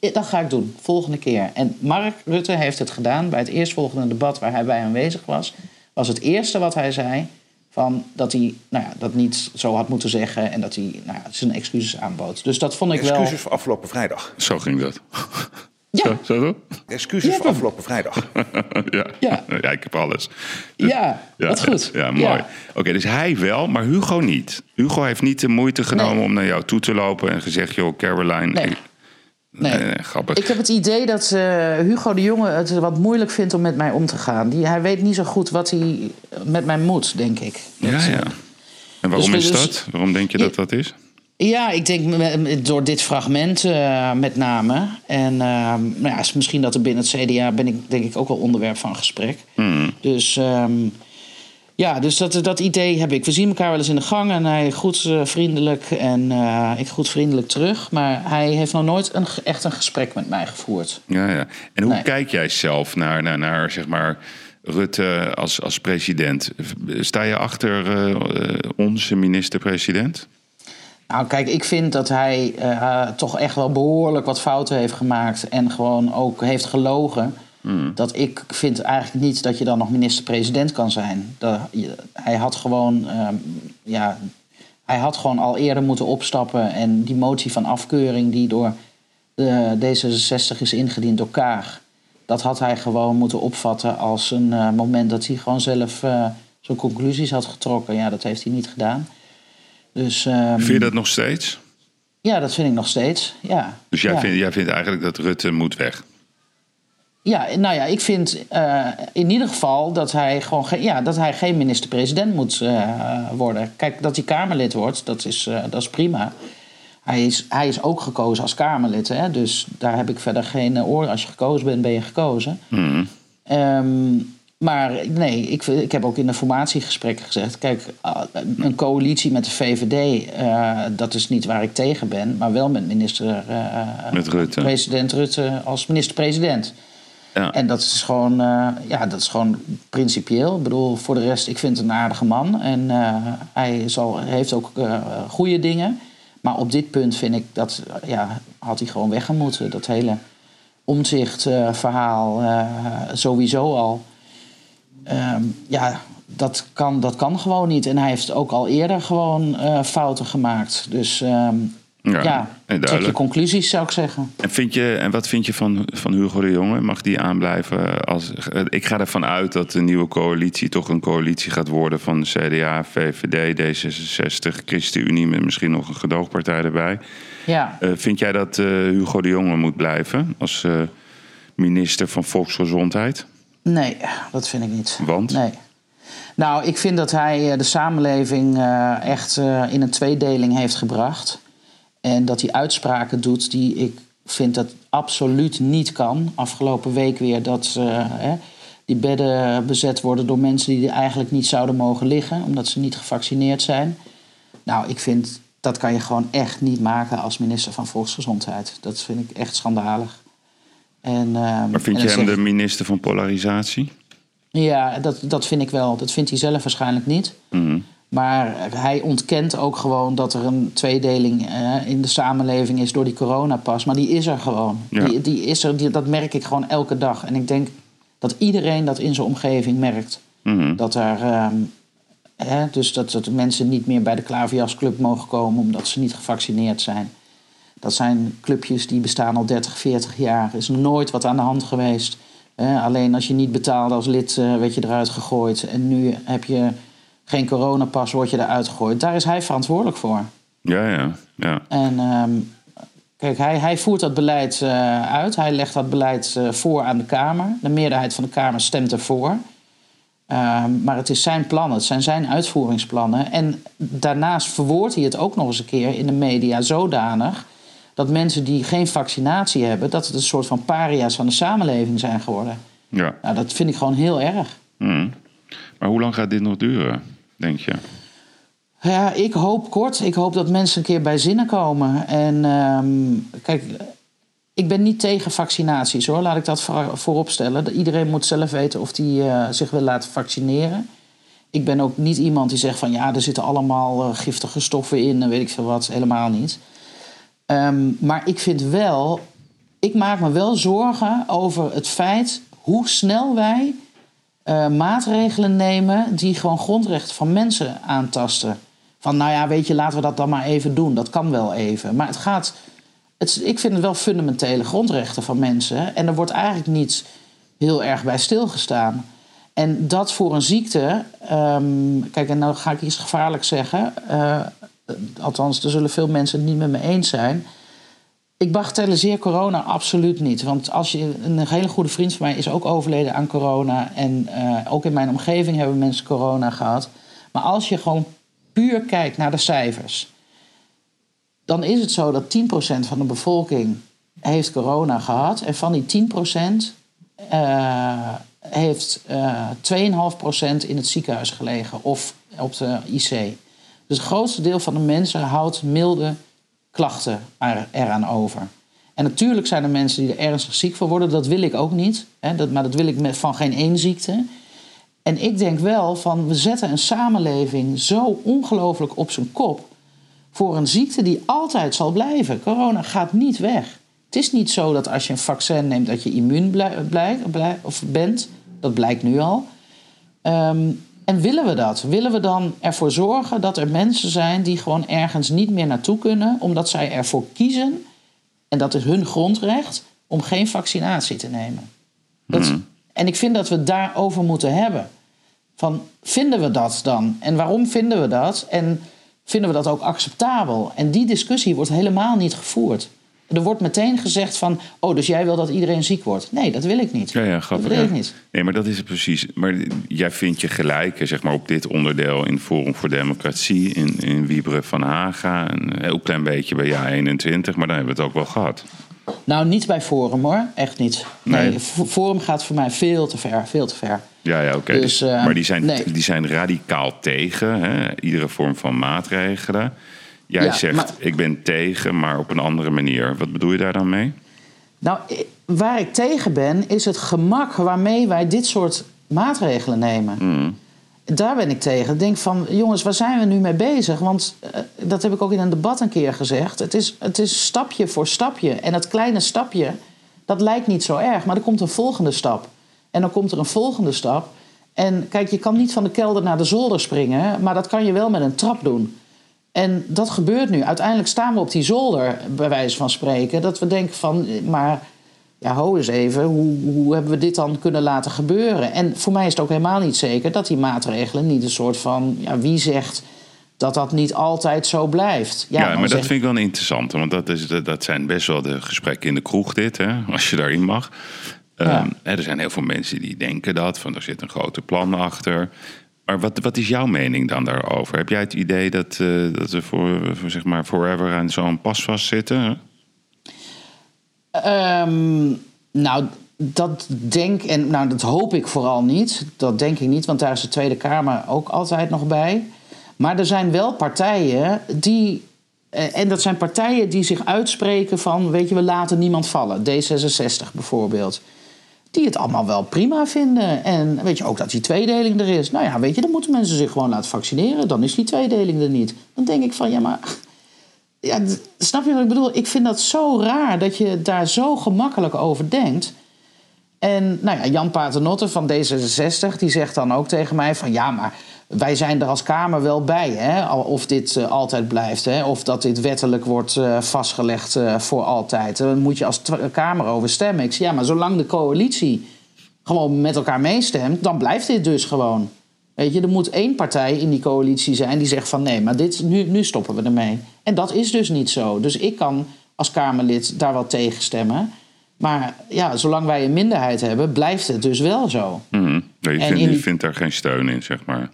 "Eh, dat ga ik doen, volgende keer. En Mark Rutte heeft het gedaan bij het eerstvolgende debat waar hij bij aanwezig was. Was het eerste wat hij zei, van dat hij nou ja, dat niet zo had moeten zeggen... en dat hij nou ja, zijn excuses aanbood. Dus dat vond ik wel... Excuses voor afgelopen vrijdag. Zo ging dat. [LAUGHS] Ja. Zo, zo? Excuses Ja, voor dat- afgelopen vrijdag. [LAUGHS] ja. Ja. ja, ik heb alles. Ja, wat goed. Ja, mooi. Ja. Oké, dus hij wel, maar Hugo niet. Hugo heeft niet de moeite genomen Nee. om naar jou toe te lopen en gezegd: joh, Caroline. Nee. ik- Nee. nee, nee, grappig. Ik heb het idee dat eh, Hugo de Jonge het wat moeilijk vindt om met mij om te gaan. Die, hij weet niet zo goed wat hij met mij moet, denk ik. ja, ja. En waarom Dus- is dus- dat? Waarom denk je dat dat is? Ja, ik denk door dit fragment eh, met name. En ehm, nou ja, is misschien dat er binnen het CDA ben ik denk ik ook wel onderwerp van gesprek. Hmm. Dus ehm, ja, dus dat, dat idee heb ik. We zien elkaar wel eens in de gang en hij groet vriendelijk en eh, ik groet vriendelijk terug. Maar hij heeft nog nooit een, echt een gesprek met mij gevoerd. Ja, ja. En hoe Nee. kijk jij zelf naar, naar, naar zeg maar, Rutte als, als president? Sta je achter eh, onze minister-president? Nou, kijk, ik vind dat hij eh, toch echt wel behoorlijk wat fouten heeft gemaakt. En gewoon ook heeft gelogen. Dat ik vind eigenlijk niet dat je dan nog minister-president kan zijn. Dat, je- hij had gewoon. ehm, ja, hij had gewoon al eerder moeten opstappen. En die motie van afkeuring die door de D66 is ingediend door Kaag. Dat had hij gewoon moeten opvatten als een eh, moment dat hij gewoon zelf eh, zijn conclusies had getrokken. Ja, dat heeft hij niet gedaan. Dus, ehm, Vind je dat nog steeds? ja, dat vind ik nog steeds. Ja. Dus jij, ja. vindt, jij vindt eigenlijk dat Rutte moet weg? Ja, nou ja, ik vind eh, in ieder geval dat hij gewoon ge- ja, dat hij geen minister-president moet eh, worden. Kijk, dat hij Kamerlid wordt, dat is, eh, dat is prima. Hij is, hij is ook gekozen als Kamerlid, hè? dus daar heb ik verder geen oor. Als je gekozen bent, ben je gekozen. Hmm. Ehm, maar nee, ik, ik heb ook in de formatiegesprekken gezegd... kijk, een coalitie met de VVD, dat is niet waar ik tegen ben... maar wel met minister... eh, Met Rutte. President Rutte als minister-president. Ja. En dat is, gewoon, eh, ja, dat is gewoon principieel. Ik bedoel, voor de rest, ik vind het een aardige man. En eh, hij zal, heeft ook eh goede dingen. Maar op dit punt vind ik dat, ja, had hij gewoon weggemoeten. Dat hele omzicht-verhaal sowieso al. Ehm, ja, dat kan, dat kan gewoon niet. En hij heeft ook al eerder gewoon fouten gemaakt. Dus ehm, Ja, ja, trek je conclusies, zou ik zeggen. En, vind je, en wat vind je van, van Hugo de Jonge? Mag die aanblijven? Als, ik ga ervan uit dat de nieuwe coalitie toch een coalitie gaat worden van CDA, VVD, D66, ChristenUnie met misschien nog een gedoogpartij erbij. Ja. Eh, vind jij dat eh, Hugo de Jonge moet blijven als eh, minister van Volksgezondheid? Nee, dat vind ik niet. Want? Nee. Nou, ik vind dat hij de samenleving echt in een tweedeling heeft gebracht. En dat hij uitspraken doet die ik vind dat absoluut niet kan. Afgelopen week weer dat eh, hè, die bedden bezet worden door mensen die er eigenlijk niet zouden mogen liggen, omdat ze niet gevaccineerd zijn. Nou, ik vind dat kan je gewoon echt niet maken als minister van Volksgezondheid. Dat vind ik echt schandalig. En, ehm, Maar vind en je hem de minister van polarisatie? Ja, dat, dat vind ik wel. Dat vindt hij zelf waarschijnlijk niet. Mhm. Maar hij ontkent ook gewoon dat er een tweedeling eh, in de samenleving is door die coronapas. Maar die is er gewoon. Ja. Die, die is er, die, dat merk ik gewoon elke dag. En ik denk dat iedereen dat in zijn omgeving merkt. Mhm. Dat er. ehm, hè, dus dat, dat mensen niet meer bij de Klaverjasclub mogen komen omdat ze niet gevaccineerd zijn. Dat zijn clubjes die bestaan al 30, 40 jaar. Er is nooit wat aan de hand geweest. Alleen als je niet betaalde als lid, eh, werd je eruit gegooid. En nu heb je geen coronapas, word je eruit gegooid. Daar is hij verantwoordelijk voor. Ja, ja, ja. En ehm, kijk, hij, hij voert dat beleid eh, uit. Hij legt dat beleid eh, voor aan de Kamer. De meerderheid van de Kamer stemt ervoor. Ehm, maar het is zijn plan, het zijn zijn uitvoeringsplannen. En daarnaast verwoordt hij het ook nog eens een keer in de media zodanig dat mensen die geen vaccinatie hebben, dat het een soort van paria's van de samenleving zijn geworden. ja. Nou, dat vind ik gewoon heel erg. Mhm. Maar hoe lang gaat dit nog duren, denk je? Ja, ik hoop kort. Ik hoop dat mensen een keer bij zinnen komen. En ehm, kijk, ik ben niet tegen vaccinaties hoor. Laat ik dat voor, voorop stellen. Iedereen moet zelf weten of hij zich wil laten vaccineren. Ik ben ook niet iemand die zegt van ja, er zitten allemaal eh, giftige stoffen in en weet ik veel wat. Helemaal niet. Ehm, maar ik vind wel, ik maak me wel zorgen over het feit hoe snel wij eh, maatregelen nemen die gewoon grondrechten van mensen aantasten. Van nou ja, weet je, laten we dat dan maar even doen. Dat kan wel even. Maar het gaat. Het, ik vind het wel fundamentele grondrechten van mensen. En er wordt eigenlijk niet heel erg bij stilgestaan. En dat voor een ziekte. ehm, kijk, en nou ga ik iets gevaarlijks zeggen. eh, althans, er zullen veel mensen het niet met me eens zijn. Ik bagatelliseer corona absoluut niet. Want als je, een hele goede vriend van mij is ook overleden aan corona. En eh, ook in mijn omgeving hebben mensen corona gehad. Maar als je gewoon puur kijkt naar de cijfers. Dan is het zo dat 10% van de bevolking heeft corona gehad. En van die 10% eh, heeft eh 2,5% in het ziekenhuis gelegen. Of op de IC. Dus het grootste deel van de mensen houdt milde klachten er, eraan over. En natuurlijk zijn er mensen die er ernstig ziek van worden. Dat wil ik ook niet. Hè, dat, maar dat wil ik van geen één ziekte. En ik denk wel van we zetten een samenleving zo ongelooflijk op zijn kop. Voor een ziekte die altijd zal blijven. Corona gaat niet weg. Het is niet zo dat als je een vaccin neemt dat je immuun blij, blij- blij- of bent. Dat blijkt nu al. Ehm, en willen we dat? Willen we dan ervoor zorgen dat er mensen zijn die gewoon ergens niet meer naartoe kunnen, omdat zij ervoor kiezen, en dat is hun grondrecht, om geen vaccinatie te nemen? Dat, En ik vind dat we het daarover moeten hebben. Van, vinden we dat dan? En waarom vinden we dat? En vinden we dat ook acceptabel? En die discussie wordt helemaal niet gevoerd. Er wordt meteen gezegd van, oh, dus jij wil dat iedereen ziek wordt. Nee, dat wil ik niet. Ja, ja, grappig. Dat wil ik ja. niet. Nee, maar dat is het precies. Maar jij vindt je gelijk, zeg maar, op dit onderdeel in Forum voor Democratie, in, in Wieberen van Haga, een heel klein beetje bij JA21, maar dan hebben we het ook wel gehad. Nou, niet bij Forum hoor. Echt niet. Nee, Forum gaat voor mij veel te ver. Veel te ver. Ja, ja, oké. Dus, eh, maar die zijn, nee. die zijn radicaal tegen hè, iedere vorm van maatregelen. Jij Ja, zegt, maar- ik ben tegen, maar op een andere manier. Wat bedoel je daar dan mee? Nou, waar ik tegen ben, is het gemak waarmee wij dit soort maatregelen nemen. Mm. Daar ben ik tegen. Ik denk van, jongens, waar zijn we nu mee bezig? Want eh, dat heb ik ook in een debat een keer gezegd. Het is, het is stapje voor stapje. En dat kleine stapje, dat lijkt niet zo erg. Maar er komt een volgende stap. En dan komt er een volgende stap. En kijk, je kan niet van de kelder naar de zolder springen. Maar dat kan je wel met een trap doen. En dat gebeurt nu. Uiteindelijk staan we op die zolder, bij wijze van spreken. Dat we denken van, maar ja, ho eens even, hoe, hoe hebben we dit dan kunnen laten gebeuren? En voor mij is het ook helemaal niet zeker dat die maatregelen niet een soort van, ja, wie zegt dat dat niet altijd zo blijft? Ja, maar dat vind ik wel een interessante. Want dat, is, dat zijn best wel de gesprekken in de kroeg dit, hè, als je daarin mag. Ehm, er zijn heel veel mensen die denken dat, van er zit een grote plan achter. Maar wat, wat is jouw mening dan daarover? Heb jij het idee dat, eh, dat we voor, voor zeg maar forever aan zo'n pas vastzitten? Ehm, nou, dat denk en nou, dat hoop ik vooral niet. Dat denk ik niet, want daar is de Tweede Kamer ook altijd nog bij. Maar er zijn wel partijen die. eh, En dat zijn partijen die zich uitspreken van, weet je, we laten niemand vallen. D66 bijvoorbeeld. Die het allemaal wel prima vinden. En weet je ook dat die tweedeling er is. Nou ja, weet je, dan moeten mensen zich gewoon laten vaccineren. Dan is die tweedeling er niet. Dan denk ik van, ja, maar ja, snap je wat ik bedoel? Ik vind dat zo raar dat je daar zo gemakkelijk over denkt. En nou ja, Jan Paternotte van D66 die zegt dan ook tegen mij van ja, maar wij zijn er als Kamer wel bij, hè? of dit eh, altijd blijft, hè? of dat dit wettelijk wordt eh, vastgelegd eh, voor altijd. Daar moet je als Kamer over stemmen. Ik zeg ja, maar zolang de coalitie gewoon met elkaar meestemt, dan blijft dit dus gewoon. Weet je, er moet één partij in die coalitie zijn die zegt van nee, maar dit, nu, nu stoppen we ermee. En dat is dus niet zo. Dus ik kan als Kamerlid daar wel tegen stemmen. Maar ja, zolang wij een minderheid hebben, blijft het dus wel zo. Nee, je, vindt daar geen steun in, zeg maar.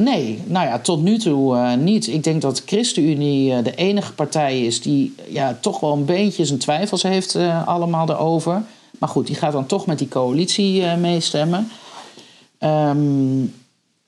Nee, nou ja, tot nu toe eh, niet. Ik denk dat de ChristenUnie eh, de enige partij is die ja, toch wel een beetje zijn twijfels heeft eh, allemaal erover. Maar goed, die gaat dan toch met die coalitie meestemmen. Ehm,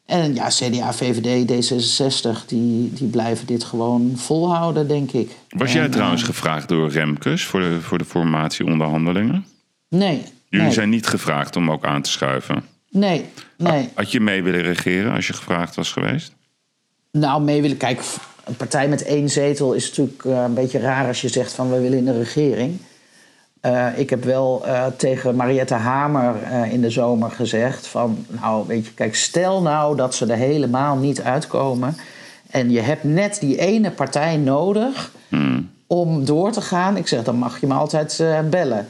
en ja, CDA, VVD, D66, die, die blijven dit gewoon volhouden, denk ik. Was jij En, trouwens gevraagd door Remkes voor de, voor de formatieonderhandelingen? nee. Jullie nee, zijn niet gevraagd om ook aan te schuiven. Nee, nee. Had je mee willen regeren als je gevraagd was geweest? Nou, mee willen kijken. Een partij met één zetel is natuurlijk eh, een beetje raar als je zegt van we willen in de regering. Eh, ik heb wel eh, tegen Mariette Hamer in de zomer gezegd van nou weet je, kijk, stel nou dat ze er helemaal niet uitkomen. En je hebt net die ene partij nodig om door te gaan. Ik zeg, dan mag je me altijd bellen.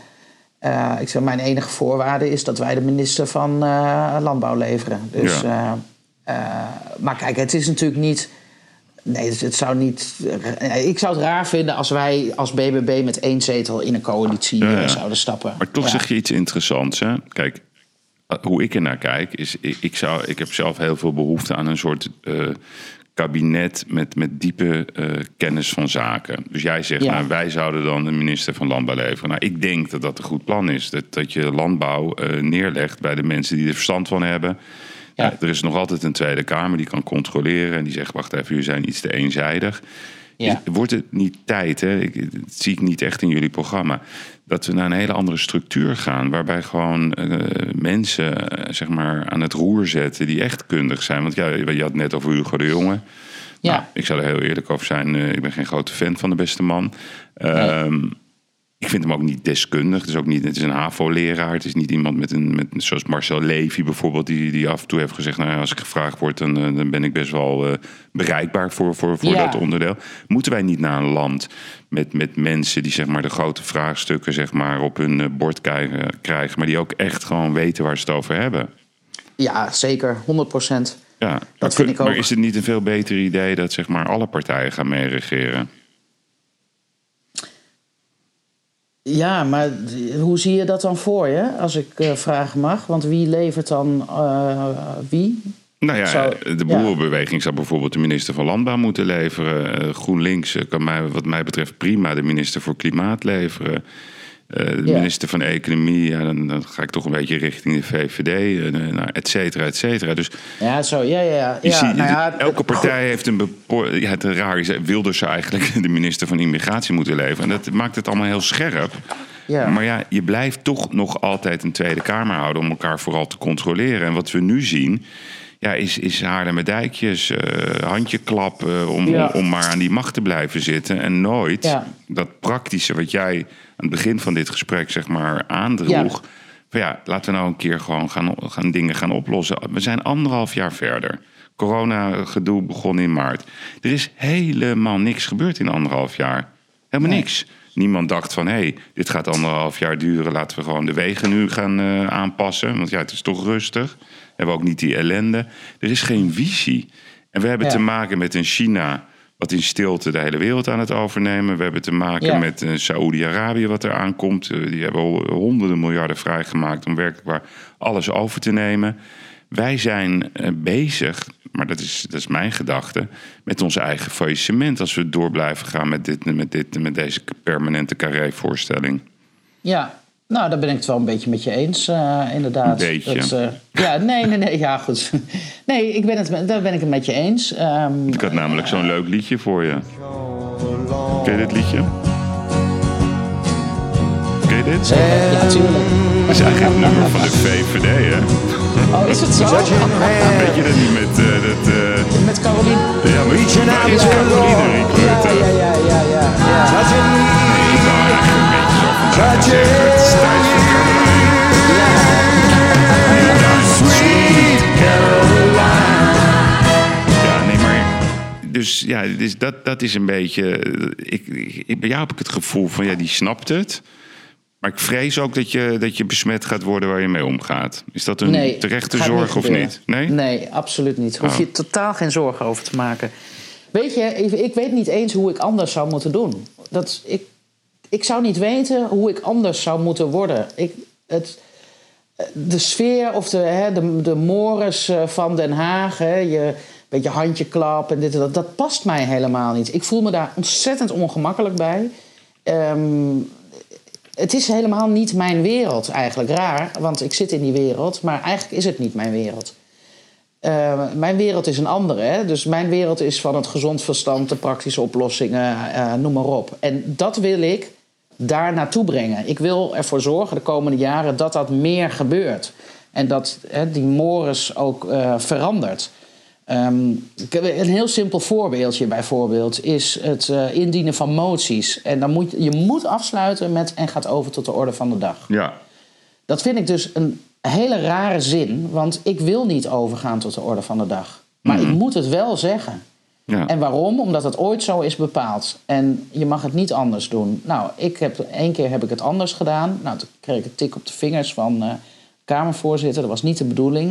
Eh, ik zeg, mijn enige voorwaarde is dat wij de minister van eh, Landbouw leveren. Dus, Ja. eh, maar kijk, het is natuurlijk niet. Nee, het, het zou niet. ik zou het raar vinden als wij als BBB met één zetel in een coalitie Ja, ja. zouden stappen. Maar toch zeg je iets interessants. Hè? Kijk, hoe ik er naar kijk, is ik, ik, zou, ik heb zelf heel veel behoefte aan een soort kabinet met, met diepe eh, kennis van zaken. Dus jij zegt, Ja. nou, wij zouden dan de minister van Landbouw leveren. Nou, ik denk dat dat een goed plan is. Dat, dat je landbouw eh, neerlegt bij de mensen die er verstand van hebben. Ja. Ja, er is nog altijd een Tweede Kamer die kan controleren. En die zegt, wacht even, jullie zijn iets te eenzijdig. Ja. Is- Wordt het niet tijd, hè? Ik, dat zie ik niet echt in jullie programma, dat we naar een hele andere structuur gaan, waarbij gewoon eh, mensen eh, zeg maar aan het roer zetten die echt kundig zijn. Want ja, je had het net over Hugo de Jonge. Ja. Nou, ik zou er heel eerlijk over zijn. eh, ik ben geen grote fan van de beste man. Ehm, Ik vind hem ook niet deskundig. Het is ook niet. Het is een HAVO-leraar. Het is niet iemand met een. Met, zoals Marcel Levy bijvoorbeeld, die, die af en toe heeft gezegd: Nou ja, als ik gevraagd word, dan, eh, dan ben ik best wel eh, bereikbaar voor, voor, voor Ja. dat onderdeel. Moeten wij niet naar een land met, met mensen die zeg maar de grote vraagstukken zeg maar, op hun eh, bord krijgen, krijgen, maar die ook echt gewoon weten waar ze het over hebben? Ja, zeker, 100 procent. Ja, maar, vind ik ook. maar is het niet een veel beter idee dat zeg maar alle partijen gaan meeregeren? Ja, maar hoe zie je dat dan voor je, als ik eh, vragen mag? Want wie levert dan eh, wie? Nou ja, Zou- de ja. boerenbeweging zou bijvoorbeeld de minister van Landbouw moeten leveren. Eh, GroenLinks eh, kan mij, wat mij betreft prima de minister voor Klimaat leveren. Eh, de Ja. minister van Economie, ja, dan, dan ga ik toch een beetje richting de VVD, eh, nou, et cetera, et cetera. Dus Ja, zo, ja, ja. ja. je ja, ziet, nou ja, elke partij heeft een Ja, het raar is, Wilders eigenlijk [LAUGHS] de minister van Immigratie moeten leveren. En dat maakt het allemaal heel scherp. Ja. Maar ja, je blijft toch nog altijd een Tweede Kamer houden om elkaar vooral te controleren. En wat we nu zien, ja, is, is Haarlemmer Dijkjes, eh handje klappen om, Ja. om, om maar aan die macht te blijven zitten. En nooit Ja. dat praktische wat jij aan het begin van dit gesprek zeg maar aandroeg. Van ja, laten we nou een keer gewoon gaan, gaan dingen gaan oplossen. We zijn anderhalf jaar verder. Corona-gedoe begon in maart. Er is helemaal niks gebeurd in anderhalf jaar. Helemaal niks. Niemand dacht van, hé, hey, dit gaat anderhalf jaar duren. Laten we gewoon de wegen nu gaan eh, aanpassen. Want ja, het is toch rustig. We hebben ook niet die ellende. Er is geen visie. En we hebben Ja. te maken met een China... wat in stilte de hele wereld aan het overnemen. We hebben te maken Ja. met eh, Saoedi-Arabië wat er aankomt. Eh, die hebben honderden miljarden vrijgemaakt... om werkelijk waar alles over te nemen. Wij zijn eh, bezig, maar dat is, dat is mijn gedachte, met ons eigen faillissement als we door blijven gaan met, dit, met, dit, met deze permanente carré-voorstelling. Ja, nou, daar ben ik het wel een beetje met je eens, eh, inderdaad. Een beetje. Dat, eh, ja, nee, nee, nee, ja, goed. Nee, ik ben het, met- daar ben ik het met je eens. Ehm, Ik had namelijk zo'n leuk liedje voor je. Ken je dit liedje? Ken je dit? ja, tuurlijk. Dat is eigenlijk het nummer van de VVD, hè? Oh, is het zo? Weet je dat niet met eh, dat... eh, Met Caroline? ja, maar waar is Caroline Ja, ja, ja, ja, ja. ja. Dus ja, dus dat, dat is een beetje... Ik, ik, bij jou heb ik het gevoel van, ja, die snapt het. Maar ik vrees ook dat je, dat je besmet gaat worden waar je mee omgaat. Is dat een Nee, terechte zorg of niet? Nee? Nee, absoluut niet. Hoef Oh. je totaal geen zorgen over te maken. Weet je, ik, ik weet niet eens hoe ik anders zou moeten doen. Dat, ik, ik zou niet weten hoe ik anders zou moeten worden. Ik, het, de sfeer of de, hè, de, de mores eh, van Den Haag, hè, je beetje handjeklap en dit en dat, dat past mij helemaal niet. Ik voel me daar ontzettend ongemakkelijk bij. Ehm, het is helemaal niet mijn wereld eigenlijk. Raar, want ik zit in die wereld, maar eigenlijk is het niet mijn wereld. Eh, mijn wereld is een andere. Hè? Dus mijn wereld is van het gezond verstand, de praktische oplossingen, eh, noem maar op. En dat wil ik daar naartoe brengen. Ik wil ervoor zorgen de komende jaren dat dat meer gebeurt. En dat hè, die mores ook eh, verandert. Ehm, een heel simpel voorbeeldje bijvoorbeeld is het eh, indienen van moties. En dan moet je, je moet afsluiten met en gaat over tot de orde van de dag. Ja. Dat vind ik dus een hele rare zin, want ik wil niet overgaan tot de orde van de dag. Maar ik moet het wel zeggen. Ja. En waarom? Omdat het ooit zo is bepaald. En je mag het niet anders doen. Nou, ik heb, één keer heb ik het anders gedaan. Nou, toen kreeg ik een tik op de vingers van eh Kamervoorzitter. Dat was niet de bedoeling.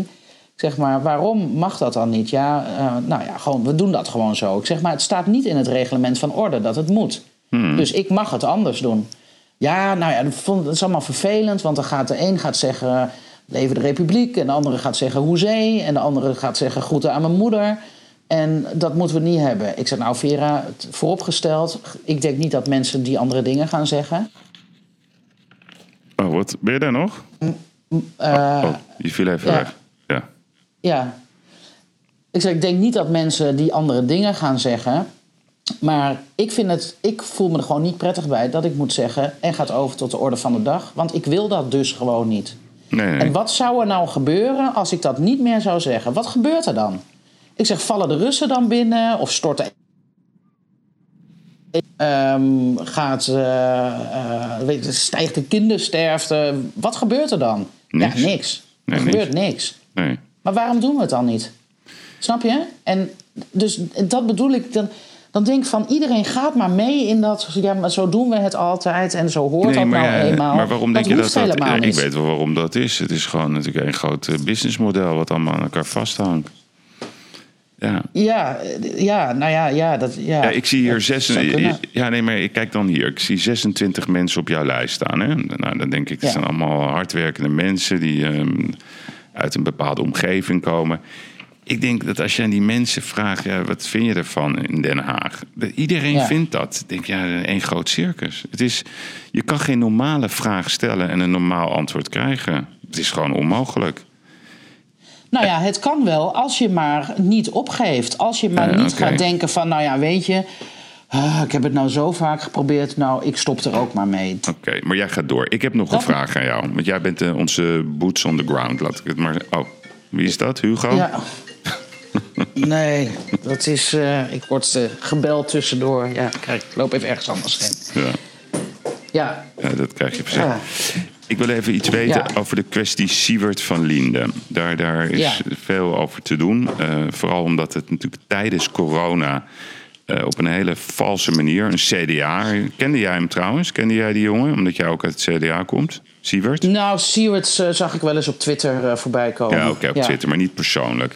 Ik zeg maar, waarom mag dat dan niet? Ja, eh, nou ja, gewoon, we doen dat gewoon zo. Ik zeg maar, het staat niet in het reglement van orde dat het moet. Dus ik mag het anders doen. Ja, nou ja, dat is allemaal vervelend. Want dan gaat de een gaat zeggen, leven de republiek. En de andere gaat zeggen, hoezee. En de andere gaat zeggen, groeten aan mijn moeder. En dat moeten we niet hebben. Ik zeg, nou Vera, het vooropgesteld... ik denk niet dat mensen die andere dingen gaan zeggen. Oh, wat? Ben je daar nog? Eh, oh, je viel even ja. weg. Ja. Ja. Ik zeg, ik denk niet dat mensen die andere dingen gaan zeggen. Maar ik, vind het, ik voel me er gewoon niet prettig bij dat ik moet zeggen... en gaat over tot de orde van de dag. Want ik wil dat dus gewoon niet. Nee, nee. En wat zou er nou gebeuren als ik dat niet meer zou zeggen? Wat gebeurt er dan? Ik zeg, vallen de Russen dan binnen? Of storten... Ehm, gaat, eh, eh, weet stijgt de kindersterfte? Wat gebeurt er dan? Niks. Ja, niks. Nee, er niks. gebeurt niks. nee. Maar waarom doen we het dan niet? Snap je? En dus dat bedoel ik. Dan, dan denk ik van iedereen gaat maar mee in dat. Ja, maar zo doen we het altijd en zo hoort dat nou ja, eenmaal. maar waarom denk je dat dat... Ja, ik weet wel waarom dat is. Het is gewoon natuurlijk een groot eh, businessmodel... wat allemaal aan elkaar vasthangt. Ja. Ja, ja, nou ja, ja, dat, ja. Ja, ik zie hier zes. Ja, nee, maar ik kijk dan hier. Ik zie 26 mensen op jouw lijst staan. Hè? Nou, dan denk ik, het Ja. zijn allemaal hardwerkende mensen die ehm, uit een bepaalde omgeving komen. Ik denk dat als je aan die mensen vraagt, ja, wat vind je ervan in Den Haag? Dat Iedereen Ja. vindt dat. Ik denk, ja, één groot circus. Het is, je kan geen normale vraag stellen en een normaal antwoord krijgen. Het is gewoon onmogelijk. Nou ja, het kan wel als je maar niet opgeeft. Als je maar niet gaat denken van, nou ja, weet je... ah, ik heb het nou zo vaak geprobeerd, nou, ik stop er ook maar mee. Oké, maar jij gaat door. Ik heb nog een vraag aan jou. Want jij bent eh, onze boots on the ground. Laat ik het maar. Oh, wie is dat? Hugo? Ja. [LAUGHS] Nee, dat is. eh, ik word eh, gebeld tussendoor. Ja, kijk, ik loop even ergens anders heen. Ja, Ja, ja, dat krijg je verzet. Ja. Ik wil even iets weten Ja. over de kwestie Siewert van Linde. Daar, daar is Ja. veel over te doen. Eh, vooral omdat het natuurlijk tijdens corona eh, op een hele valse manier, een CDA. Kende jij hem trouwens? Kende jij die jongen? Omdat jij ook uit het CDA komt? Siewert? nou, Seward eh, zag ik wel eens op Twitter voorbij komen. Ja, oké, op Twitter, maar niet persoonlijk.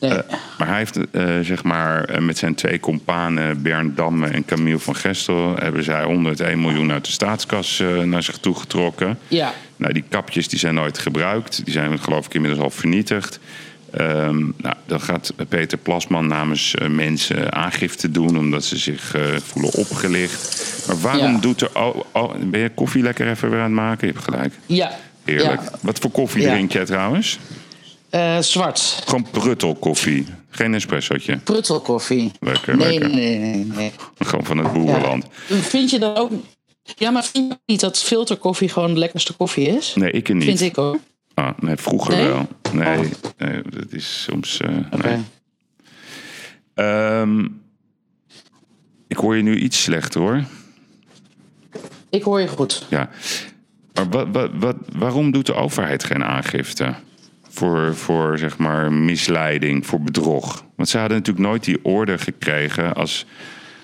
Nee. Eh, maar hij heeft eh, zeg maar eh, met zijn twee companen Bernd Damme en Camille van Gestel... hebben zij 101 miljoen uit de staatskas naar zich toe getrokken. ja. Nou, die kapjes die zijn nooit gebruikt. Die zijn geloof ik inmiddels al vernietigd. Ehm, nou, dan gaat Peter Plasman namens mensen aangifte doen omdat ze zich voelen opgelicht. Maar waarom Ja. doet er. Oh, oh, ben je koffie lekker even weer aan het maken? Je hebt gelijk. Ja. Heerlijk. Ja. Wat voor koffie Ja. drink jij trouwens? Eh, zwart. Gewoon pruttelkoffie. Geen espressootje. Pruttelkoffie. Lekker, Nee, lekker. nee, nee, nee. Gewoon van het boerenland. Vind je dat ook... Ja, maar vind je niet dat filterkoffie gewoon de lekkerste koffie is? Nee, ik niet. Vind ik ook. Ah, nee, vroeger Nee? wel. Nee, Oh. nee, dat is soms. eh, Oké. Ehm, ik hoor je nu iets slechter hoor. Ik hoor je goed. Ja. Maar wat, wat, wat, waarom doet de overheid geen aangifte? Voor, voor zeg maar misleiding, voor bedrog. Want ze hadden natuurlijk nooit die orde gekregen als,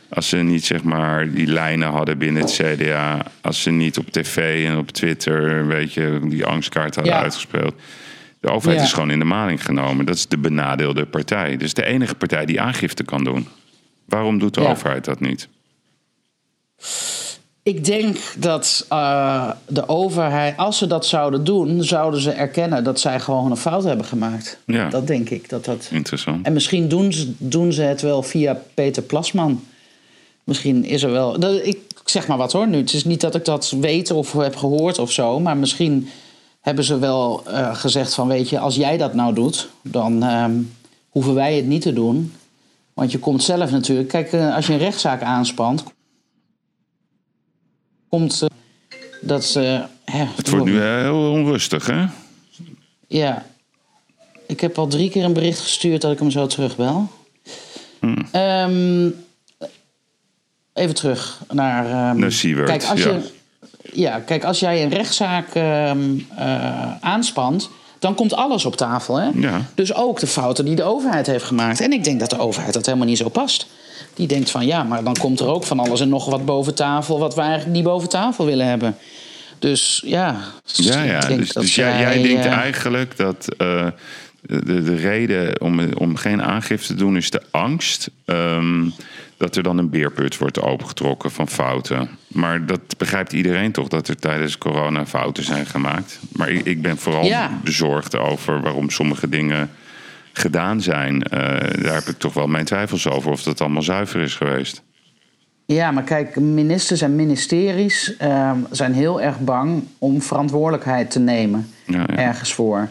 als ze niet zeg maar die lijnen hadden binnen het CDA. Als ze niet op tv en op Twitter weet je, die angstkaart hadden Ja. uitgespeeld. De overheid Ja. is gewoon in de maling genomen. Dat is de benadeelde partij. Dus de enige partij die aangifte kan doen. Waarom doet de Ja. overheid dat niet? Ik denk dat eh, de overheid, als ze dat zouden doen, zouden ze erkennen dat zij gewoon een fout hebben gemaakt. Ja. Dat denk ik. Dat dat... Interessant. En misschien doen ze, doen ze het wel via Peter Plasman. Misschien is er wel. Dat, ik zeg maar wat hoor nu. Het is niet dat ik dat weet of heb gehoord of zo. Maar misschien hebben ze wel eh, gezegd van weet je, als jij dat nou doet, dan ehm, hoeven wij het niet te doen. Want je komt zelf natuurlijk. Kijk, eh, als je een rechtszaak aanspant, komt eh, dat. eh, hè, Het wordt nu heel onrustig, hè? ja. Ik heb al drie keer een bericht gestuurd dat ik hem zo terugbel. Ehm, even terug naar... ehm, Naar Siewert, Kijk, als ja. je, ja, kijk, als jij een rechtszaak ehm, eh, aanspant... dan komt alles op tafel, hè? Ja. Dus ook de fouten die de overheid heeft gemaakt. En ik denk dat de overheid dat helemaal niet zo past. Die denkt van, ja, maar dan komt er ook van alles en nog wat boven tafel... wat we eigenlijk niet boven tafel willen hebben. Dus ja... Ja, ja. denk Dus, dus jij, denkt eh, eigenlijk dat eh, de, de reden om, om geen aangifte te doen is de angst ehm, dat er dan een beerput wordt opengetrokken van fouten. Maar dat begrijpt iedereen toch dat er tijdens corona fouten zijn gemaakt. Maar ik, ik ben vooral Ja. bezorgd over waarom sommige dingen gedaan zijn. Eh, daar heb ik toch wel mijn twijfels over of dat allemaal zuiver is geweest. Ja, maar kijk, ministers en ministeries ehm, zijn heel erg bang om verantwoordelijkheid te nemen Ja, ja. ergens voor.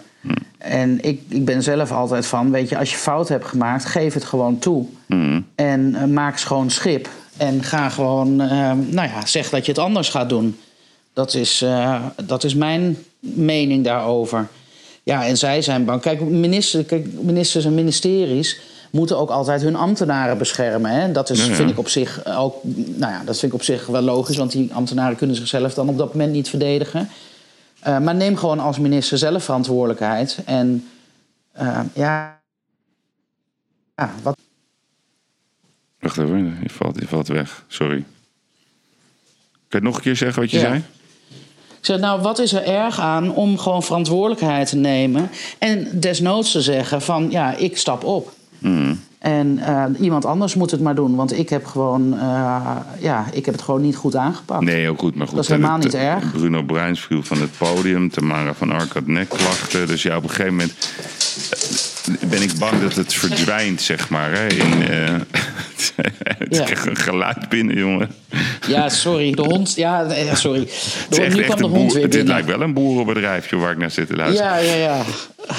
En ik, ik ben zelf altijd van, weet je, als je fout hebt gemaakt, geef het gewoon toe. Mhm. En eh, maak schoon schip. En ga gewoon, ehm, nou ja, zeg dat je het anders gaat doen. Dat is, eh, dat is mijn mening daarover. Ja, en zij zijn bang. Kijk, minister, kijk, ministers en ministeries moeten ook altijd hun ambtenaren beschermen. Hè? Dat is, Ja, ja. vind ik op zich ook, nou ja, dat vind ik op zich wel logisch, want die ambtenaren kunnen zichzelf dan op dat moment niet verdedigen. Eh, maar neem gewoon als minister zelf verantwoordelijkheid. En eh, ja, ja, wat Wacht even, je valt, je valt weg. Sorry. Kun je nog een keer zeggen wat je Ja. zei? Ik zeg, nou, wat is er erg aan om gewoon verantwoordelijkheid te nemen en desnoods te zeggen van, ja, ik stap op. Hmm. En eh, iemand anders moet het maar doen, want ik heb gewoon, eh, ja, ik heb het gewoon niet goed aangepakt. Nee, heel goed. Maar goed, Dat is helemaal niet erg. Bruno Bruins viel van het podium. Tamara van Ark had nekklachten. Dus ja, op een gegeven moment eh, ben ik bang dat het verdwijnt, zeg maar. Hè, in, eh, [LAUGHS] het Ja. is echt een geluid binnen, jongen. Ja, sorry, de hond, ja, sorry. De, echt, nu kwam de hond boer, weer dit lijkt wel een boerenbedrijfje waar ik naar zit te luisteren. Ja, ja, ja.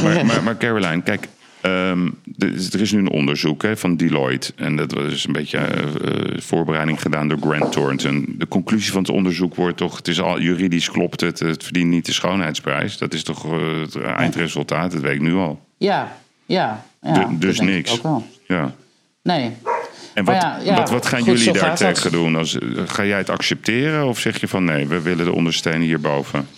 Maar, maar, maar Caroline, kijk, ehm, er is- nu een onderzoek hè, van Deloitte. En dat was een beetje eh, eh, voorbereiding gedaan door Grant Thornton. De conclusie van het onderzoek wordt toch... het is al juridisch klopt het, het verdient niet de schoonheidsprijs. Dat is toch het eindresultaat, dat weet ik nu al. Ja, ja. ja dus niks. Ook wel. Ja. Nee. En wat, ja, ja, wat, wat gaan goed, jullie daar dat. tegen doen? Als, ga jij het accepteren of zeg je van nee, we willen de ondersteuning hierboven?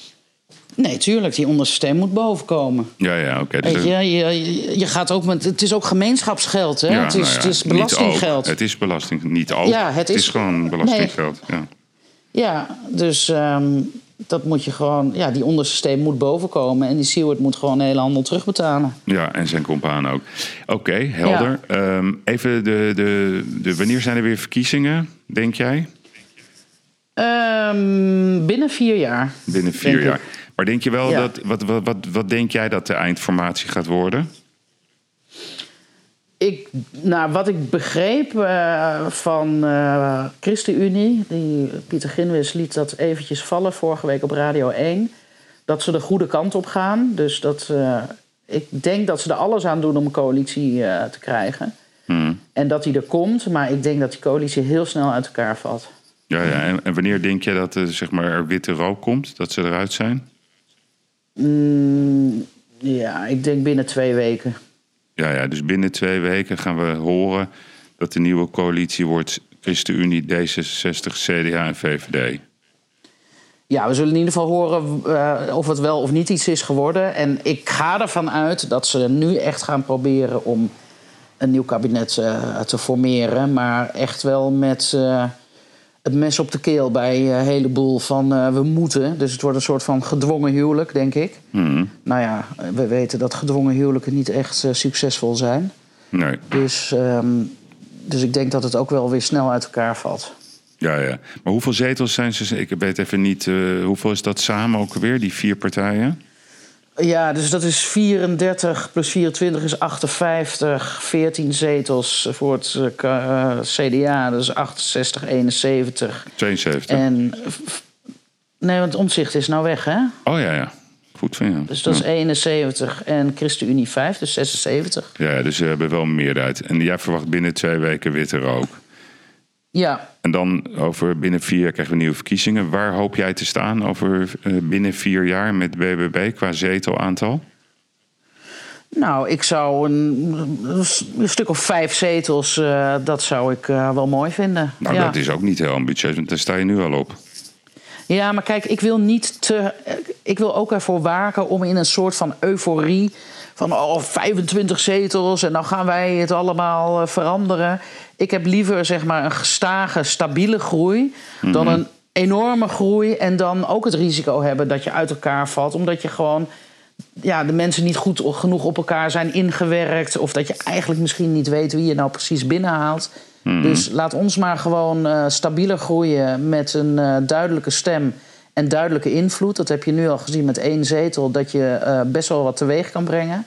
Nee, tuurlijk, die onderste moet boven komen. Ja, ja, oké. dus je, je, je gaat ook met. Het is ook gemeenschapsgeld, hè? Ja, het, is, nou ja, het is belastinggeld. Het is belasting, niet ook. Ja, het is- gewoon belastinggeld. Ja. Ja, dus ehm, dat moet je gewoon. Ja, die onderste steen moet boven komen. En die Seward moet gewoon de hele handel terugbetalen. Ja, en zijn compaan ook. Oké, helder. Ehm, even de, de, de. Wanneer zijn er weer verkiezingen, denk jij? Ehm, binnen vier jaar. Binnen vier ik. jaar. Maar denk je wel Ja. dat. Wat, wat, wat, wat denk jij dat de eindformatie gaat worden? Ik, nou, wat ik begreep eh, van eh ChristenUnie, die Pieter Ginwis liet dat eventjes vallen vorige week op Radio 1, dat ze de goede kant op gaan. Dus dat, eh, ik denk dat ze er alles aan doen om een coalitie te krijgen. Hmm. En dat die er komt, maar ik denk dat die coalitie heel snel uit elkaar valt. Ja, ja. En, en wanneer denk je dat er, zeg maar, er witte rook komt? Dat ze eruit zijn? Mm, ja, ik denk binnen twee weken. Ja, ja, dus binnen twee weken gaan we horen dat de nieuwe coalitie wordt ChristenUnie, D66, CDA en VVD. Ja, we zullen in ieder geval horen eh, of het wel of niet iets is geworden. En ik ga ervan uit dat ze nu echt gaan proberen om een nieuw kabinet eh, te formeren. Maar echt wel met eh, het mes op de keel bij een heleboel van eh, we moeten. Dus het wordt een soort van gedwongen huwelijk, denk ik. Hmm. Nou ja, we weten dat gedwongen huwelijken niet echt eh, succesvol zijn. Nee. Dus, ehm, dus ik denk dat het ook wel weer snel uit elkaar valt. Ja, ja. Maar hoeveel zetels zijn ze? Ik weet even niet. eh, hoeveel is dat samen ook weer, die vier partijen? Ja, dus dat is 34 plus 24 is 58. 14 zetels voor het eh, CDA, dat is 68, 71. 72. En. Nee, want omzicht is nou weg, hè? Oh ja, ja. Goed van je. Dus dat is ja. 71 en ChristenUnie 5, dus 76. Ja, dus ze hebben wel een meerderheid. En jij verwacht binnen twee weken witte rook. Ja, En dan over binnen vier jaar krijgen we nieuwe verkiezingen. Waar hoop jij te staan over eh, binnen vier jaar met BBB qua zetelaantal? nou, ik zou een, een stuk of vijf zetels, eh, dat zou ik eh, wel mooi vinden. Nou, ja. dat is ook niet heel ambitieus, want daar sta je nu al op. Ja, maar kijk, ik wil niet te. Ik wil ook ervoor waken om in een soort van euforie. Van oh, 25 zetels en dan gaan wij het allemaal eh, veranderen. Ik heb liever zeg maar een gestage, stabiele groei. dan een enorme groei. en dan ook het risico hebben dat je uit elkaar valt. omdat je gewoon. Ja, de mensen niet goed genoeg op elkaar zijn ingewerkt. Of dat je eigenlijk misschien niet weet wie je nou precies binnenhaalt. Dus laat ons maar gewoon eh, stabieler groeien met een eh, duidelijke stem en duidelijke invloed. Dat heb je nu al gezien met één zetel, dat je eh, best wel wat teweeg kan brengen.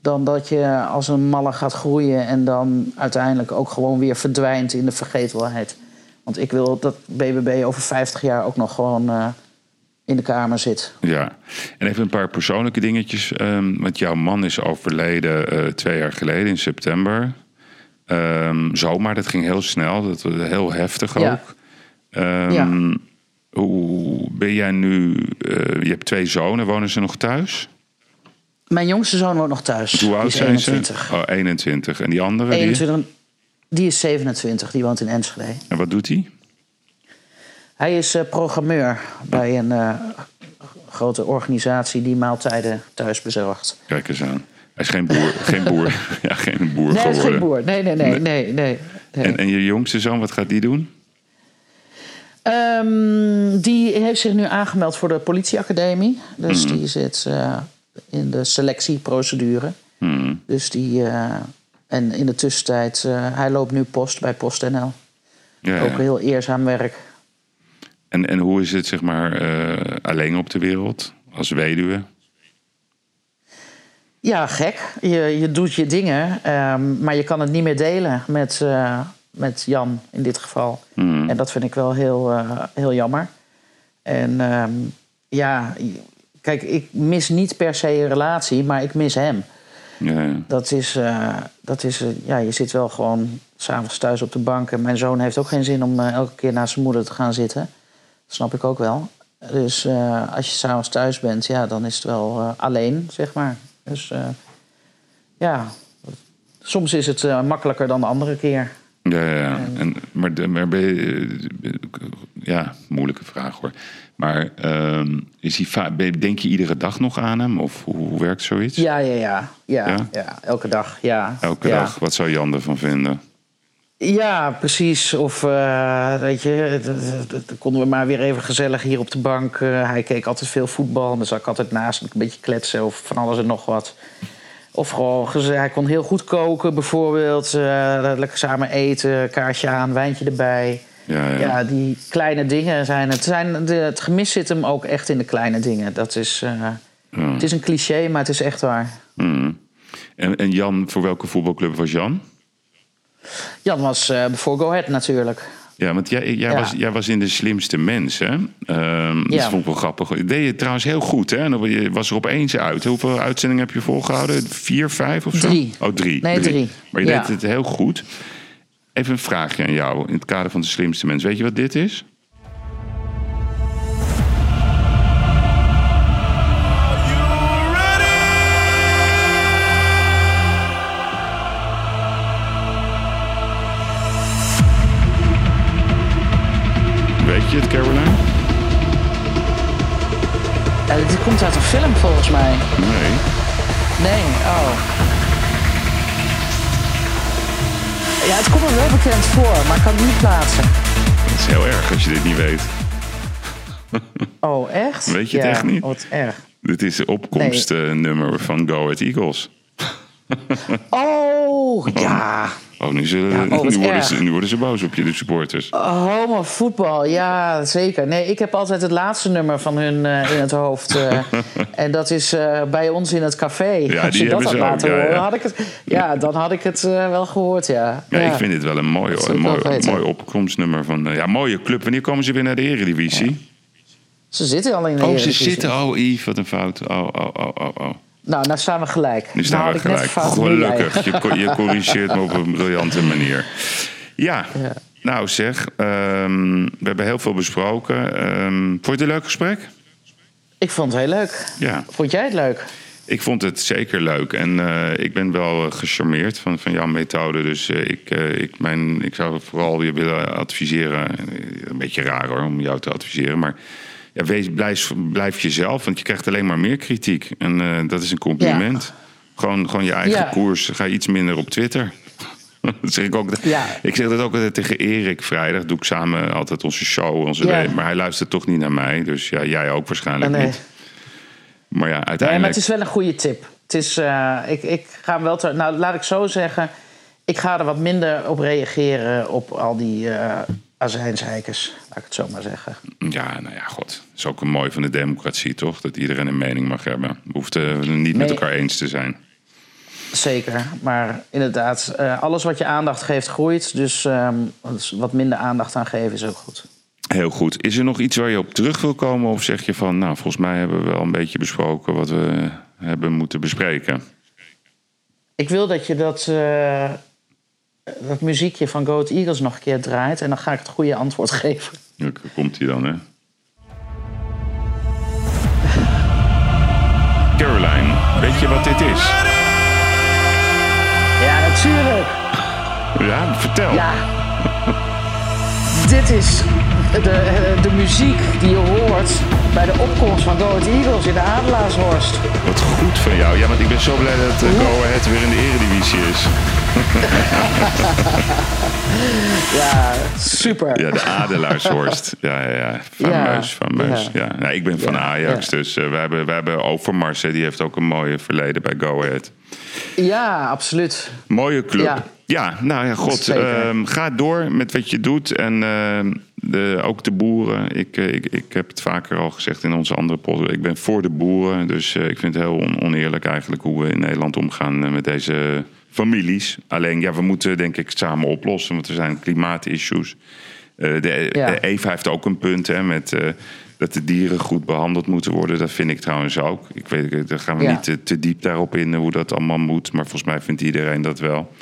Dan dat je als een malle gaat groeien en dan uiteindelijk ook gewoon weer verdwijnt in de vergetelheid. Want ik wil dat BBB over 50 jaar ook nog gewoon eh, in de Kamer zit. Ja, en even een paar persoonlijke dingetjes. ehm, want jouw man is overleden eh, twee jaar geleden in september. Ehm, zomaar, dat ging heel snel. Dat was heel heftig ook. Ja. Ehm, Ja. Hoe ben jij nu... eh, je hebt twee zonen, wonen ze nog thuis? Mijn jongste zoon woont nog thuis. Hoe oud is zijn 21. ze? Oh, 21. En die andere? Die, 21. Die is 27, die woont in Enschede. en wat doet hij? Hij is eh, programmeur bij een eh, grote organisatie die maaltijden thuis bezorgt. Kijk eens aan. Hij is geen boer, [LAUGHS] geen boer, [LAUGHS] ja, geen boer Nee, geworden. geen boer. Nee, nee, nee, Nee. nee, nee. nee. En, en je jongste zoon, wat gaat die doen? Ehm, die heeft zich nu aangemeld voor de politieacademie. Dus Mhm. die zit eh, in de selectieprocedure. Hmm. Dus die... eh, en in de tussentijd, eh, hij loopt nu post bij PostNL. Ja, Ook ja. heel eerzaam werk. En, en hoe is het, zeg maar, alleen op de wereld? Als weduwe? Ja, gek. Je, je doet je dingen, ehm, maar je kan het niet meer delen met, met Jan in dit geval. Hmm. En dat vind ik wel heel, eh, heel jammer. En ehm, ja, kijk, ik mis niet per se een relatie, maar ik mis hem. Ja, ja. Dat is, eh, dat is eh, ja, je zit wel gewoon s'avonds thuis op de bank. En mijn zoon heeft ook geen zin om elke keer naast zijn moeder te gaan zitten. Dat snap ik ook wel. Dus als je s'avonds thuis bent, ja, dan is het wel alleen, zeg maar. Dus ja, soms is het makkelijker dan de andere keer. Ja, ja. En, maar, de- maar ben je, ja, moeilijke vraag hoor. Maar ehm, is hij denk je iedere dag nog aan hem? Of hoe, hoe werkt zoiets? Ja, ja, ja. Ja, Ja? ja? elke dag. Ja. Elke ja. dag. Wat zou Jan ervan vinden? Ja, precies. Of eh, weet je, konden we maar weer even gezellig hier op de bank. Eh, hij keek altijd veel voetbal. En dan zat ik altijd naast een beetje kletsen of van alles en nog wat. Of gewoon, hij kon heel goed koken bijvoorbeeld. Eh, lekker samen eten, kaartje aan, wijntje erbij. Ja, ja. Ja, die kleine dingen zijn het. Zijn de, het gemis zit hem ook echt in de kleine dingen. Dat is, eh, Ja. Het is een cliché, maar het is echt waar. Hmm. En, en Jan, voor welke voetbalclub was Jan? Jan was eh, voor Go Ahead natuurlijk. Ja, want jij, jij, Ja. Was, jij was in de slimste mens, hè? Ehm, Dat Ja. vond ik wel grappig. Dat deed je trouwens heel goed, hè? En dan was er opeens uit. Hoeveel uitzendingen heb je volgehouden? Vier, vijf of zo? Drie. Oh, drie. Nee, drie. Maar je Ja. deed het heel goed. Even een vraagje aan jou in het kader van de slimste mens. Weet je wat dit is? Uit een film volgens mij. Nee. Nee, oh. Ja, het komt me wel bekend voor, maar ik kan het niet plaatsen. Dat is heel erg als je dit niet weet. [LAUGHS] Oh, echt? Weet je het echt niet? Wat erg. Dit is de opkomstnummer van Go Ahead Eagles. [LAUGHS] Oh, [LAUGHS] ja. Oh, nu, zullen, Ja, oh, wat nu, worden ze, nu worden ze boos op je, de supporters. Homo voetbal, ja, zeker. Nee, ik heb altijd het laatste nummer van hun eh, in het hoofd. eh. [LAUGHS] en dat is eh, bij ons in het café. Ja, Als die je dat had ze laten ja, horen, ja. had ik het, ja, dan had ik het wel gehoord, ja. Ja, ik vind dit wel een mooi, een mooi, mooi opkomstnummer. Van, ja, mooie club. Wanneer komen ze weer naar de Eredivisie? Ze zitten al in de oh, ze Eredivisie. zitten. Oh, Yves, wat een fout. Oh, oh, oh, oh, oh. Nou, nou staan we gelijk. Nu staan nou, we gelijk. Gelukkig. Je, je corrigeert me op een briljante manier. Ja, Ja. nou zeg. ehm, we hebben heel veel besproken. Ehm, vond je het een leuk gesprek? Ik vond het heel leuk. Ja. Vond jij het leuk? Ik vond het zeker leuk. En eh, ik ben wel eh, gecharmeerd van, van jouw methode. Dus eh, ik, ik, mijn, ik zou vooral je willen adviseren. Een beetje raar hoor, om jou te adviseren. Maar ja, wees, blijf, blijf jezelf, want je krijgt alleen maar meer kritiek. En eh, dat is een compliment. Gewoon, gewoon je eigen Ja. koers. Ga iets minder op Twitter. [LAUGHS] Dat zeg ik ook. Ja. Ik zeg dat ook altijd tegen Erik vrijdag. Doe ik samen altijd onze show. Onze Ja. Maar hij luistert toch niet naar mij. Dus ja, jij ook waarschijnlijk nee. niet. Maar ja, Nee, uiteindelijk. maar het is wel een goede tip. Het is, eh, ik, ik ga hem wel... Te, nou, laat ik zo zeggen. Ik ga er wat minder op reageren op al die eh azijnzeikers. Laat ik het zo maar zeggen. Ja, nou ja, god. Dat is ook een mooi van de democratie, toch? Dat iedereen een mening mag hebben. We hoeven het niet met elkaar eens te zijn. Zeker. Maar inderdaad, eh, alles wat je aandacht geeft groeit. Dus ehm, dus wat minder aandacht aan geven is ook goed. Heel goed. Is er nog iets waar je op terug wil komen? Of zeg je van, nou, volgens mij hebben we wel een beetje besproken wat we hebben moeten bespreken? Ik wil dat je dat, eh, dat muziekje van Goat Eagles nog een keer draait. En dan ga ik het goede antwoord [LAUGHS] geven. Daar komt hij dan, hè? Caroline, weet je wat dit is? Ja, natuurlijk. Ja, vertel. Ja. Dit is de, de muziek die je hoort bij de opkomst van Go Ahead Eagles in de Adelaarshorst. Wat goed van jou. Ja, want ik ben zo blij dat uh, Go Ahead weer in de eredivisie is. [LAUGHS] Ja, super. Ja, de Adelaarshorst. Ja, ja, ja. Fameus, Ja, fameus. Ja. ja. Nou, ik ben van Ja, Ajax, ja. dus uh, we, hebben, we hebben Overmars. hè, Die heeft ook een mooie verleden bij Go Ahead. Ja, absoluut. Mooie club. Ja, nou ja, god. Ehm, ga door met wat je doet. En ehm, de, ook de boeren. Ik, eh, ik, ik heb het vaker al gezegd in onze andere podcast. Ik ben voor de boeren. Dus eh, ik vind het heel on- oneerlijk eigenlijk hoe we in Nederland omgaan eh, met deze families. Alleen, ja, we moeten denk ik samen oplossen. Want er zijn klimaatissues. Eh, de, Ja. de Eva heeft ook een punt hè, met... eh, dat de dieren goed behandeld moeten worden. Dat vind ik trouwens ook. Ik weet, daar gaan we Ja. niet te, te diep daarop in, hoe dat allemaal moet. Maar volgens mij vindt iedereen dat wel.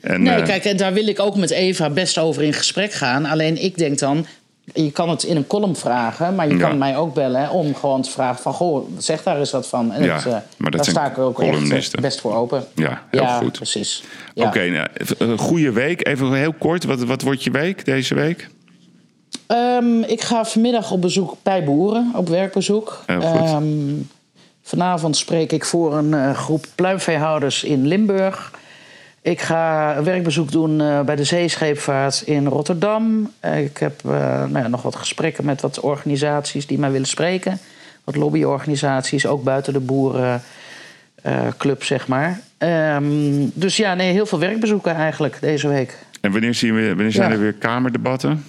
En, Nee, eh, kijk, en daar wil ik ook met Eva best over in gesprek gaan. Alleen ik denk dan, je kan het in een column vragen, maar je Ja. kan mij ook bellen om gewoon te vragen van, goh, zeg daar eens wat van. En Ja, het, eh, maar daar sta ik er ook echt eh, best voor open. Ja, heel ja, goed. precies. Oké, nou, een goede week. Even heel kort, wat, wat wordt je week deze week? Ehm, ik ga vanmiddag op bezoek bij boeren, op werkbezoek. Ehm, vanavond spreek ik voor een eh, groep pluimveehouders in Limburg. Ik ga een werkbezoek doen eh, bij de zeescheepvaart in Rotterdam. Eh, ik heb eh, nou ja, nog wat gesprekken met wat organisaties die mij willen spreken. Wat lobbyorganisaties, ook buiten de boerenclub, zeg maar. Ehm, dus ja, nee, heel veel werkbezoeken eigenlijk deze week. En wanneer, zien we, wanneer zijn Ja. er weer kamerdebatten?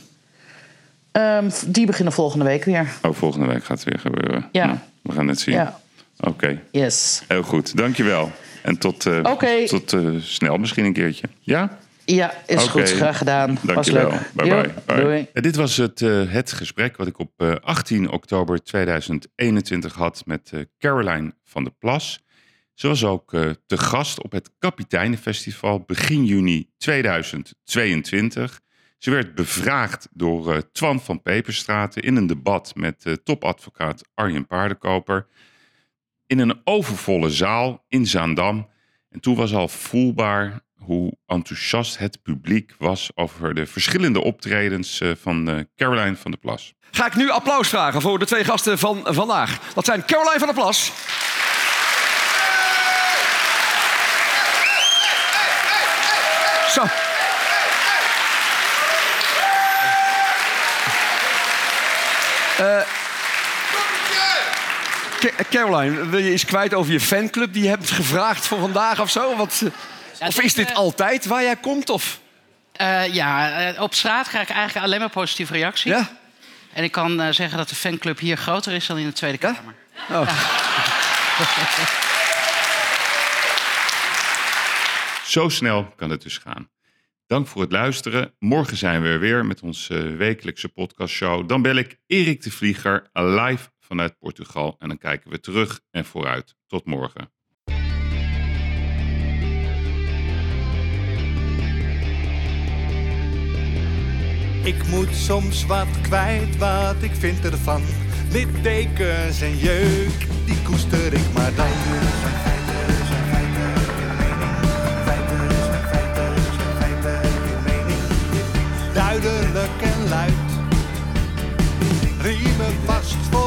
Ehm, die beginnen volgende week weer. Oh, volgende week gaat het weer gebeuren. Ja. Nou, we gaan het zien. Ja. Oké, Yes. heel goed. Dankjewel. En tot, eh, tot eh, snel misschien een keertje. Ja? Ja, is goed. Graag gedaan. Was Dankjewel. leuk. Bye bye. bye. Doei. En dit was het, eh, het gesprek wat ik op eh, 18 oktober 2021 had met eh, Caroline van der Plas. Ze was ook eh, te gast op het Kapiteinenfestival begin juni 2022. Ze werd bevraagd door eh, Twan van Peperstraten in een debat met eh, topadvocaat Arjen Paardenkoper. In een overvolle zaal in Zaandam. En toen was al voelbaar hoe enthousiast het publiek was over de verschillende optredens eh, van eh, Caroline van der Plas. Ga ik nu applaus vragen voor de twee gasten van vandaag. Dat zijn Caroline van der Plas. Zo. Eh, Caroline, wil je iets kwijt over je fanclub die je hebt gevraagd voor vandaag of zo? Wat, eh, of is dit altijd waar jij komt? Of? Eh, ja, eh, op straat krijg ik eigenlijk alleen maar positieve reacties. Ja? En ik kan eh, zeggen dat de fanclub hier groter is dan in de Tweede Kamer. Oh. [LAUGHS] Zo snel kan het dus gaan. Dank voor het luisteren. Morgen zijn we er weer met onze eh, wekelijkse podcastshow. Dan bel ik Erik de Vlieger live vanuit Portugal. En dan kijken we terug en vooruit. Tot morgen. Ik moet soms wat kwijt, wat ik vind ervan. Littekens en jeuk, die koester ik maar dan. Duidelijk en luid. Riemen vast vooruit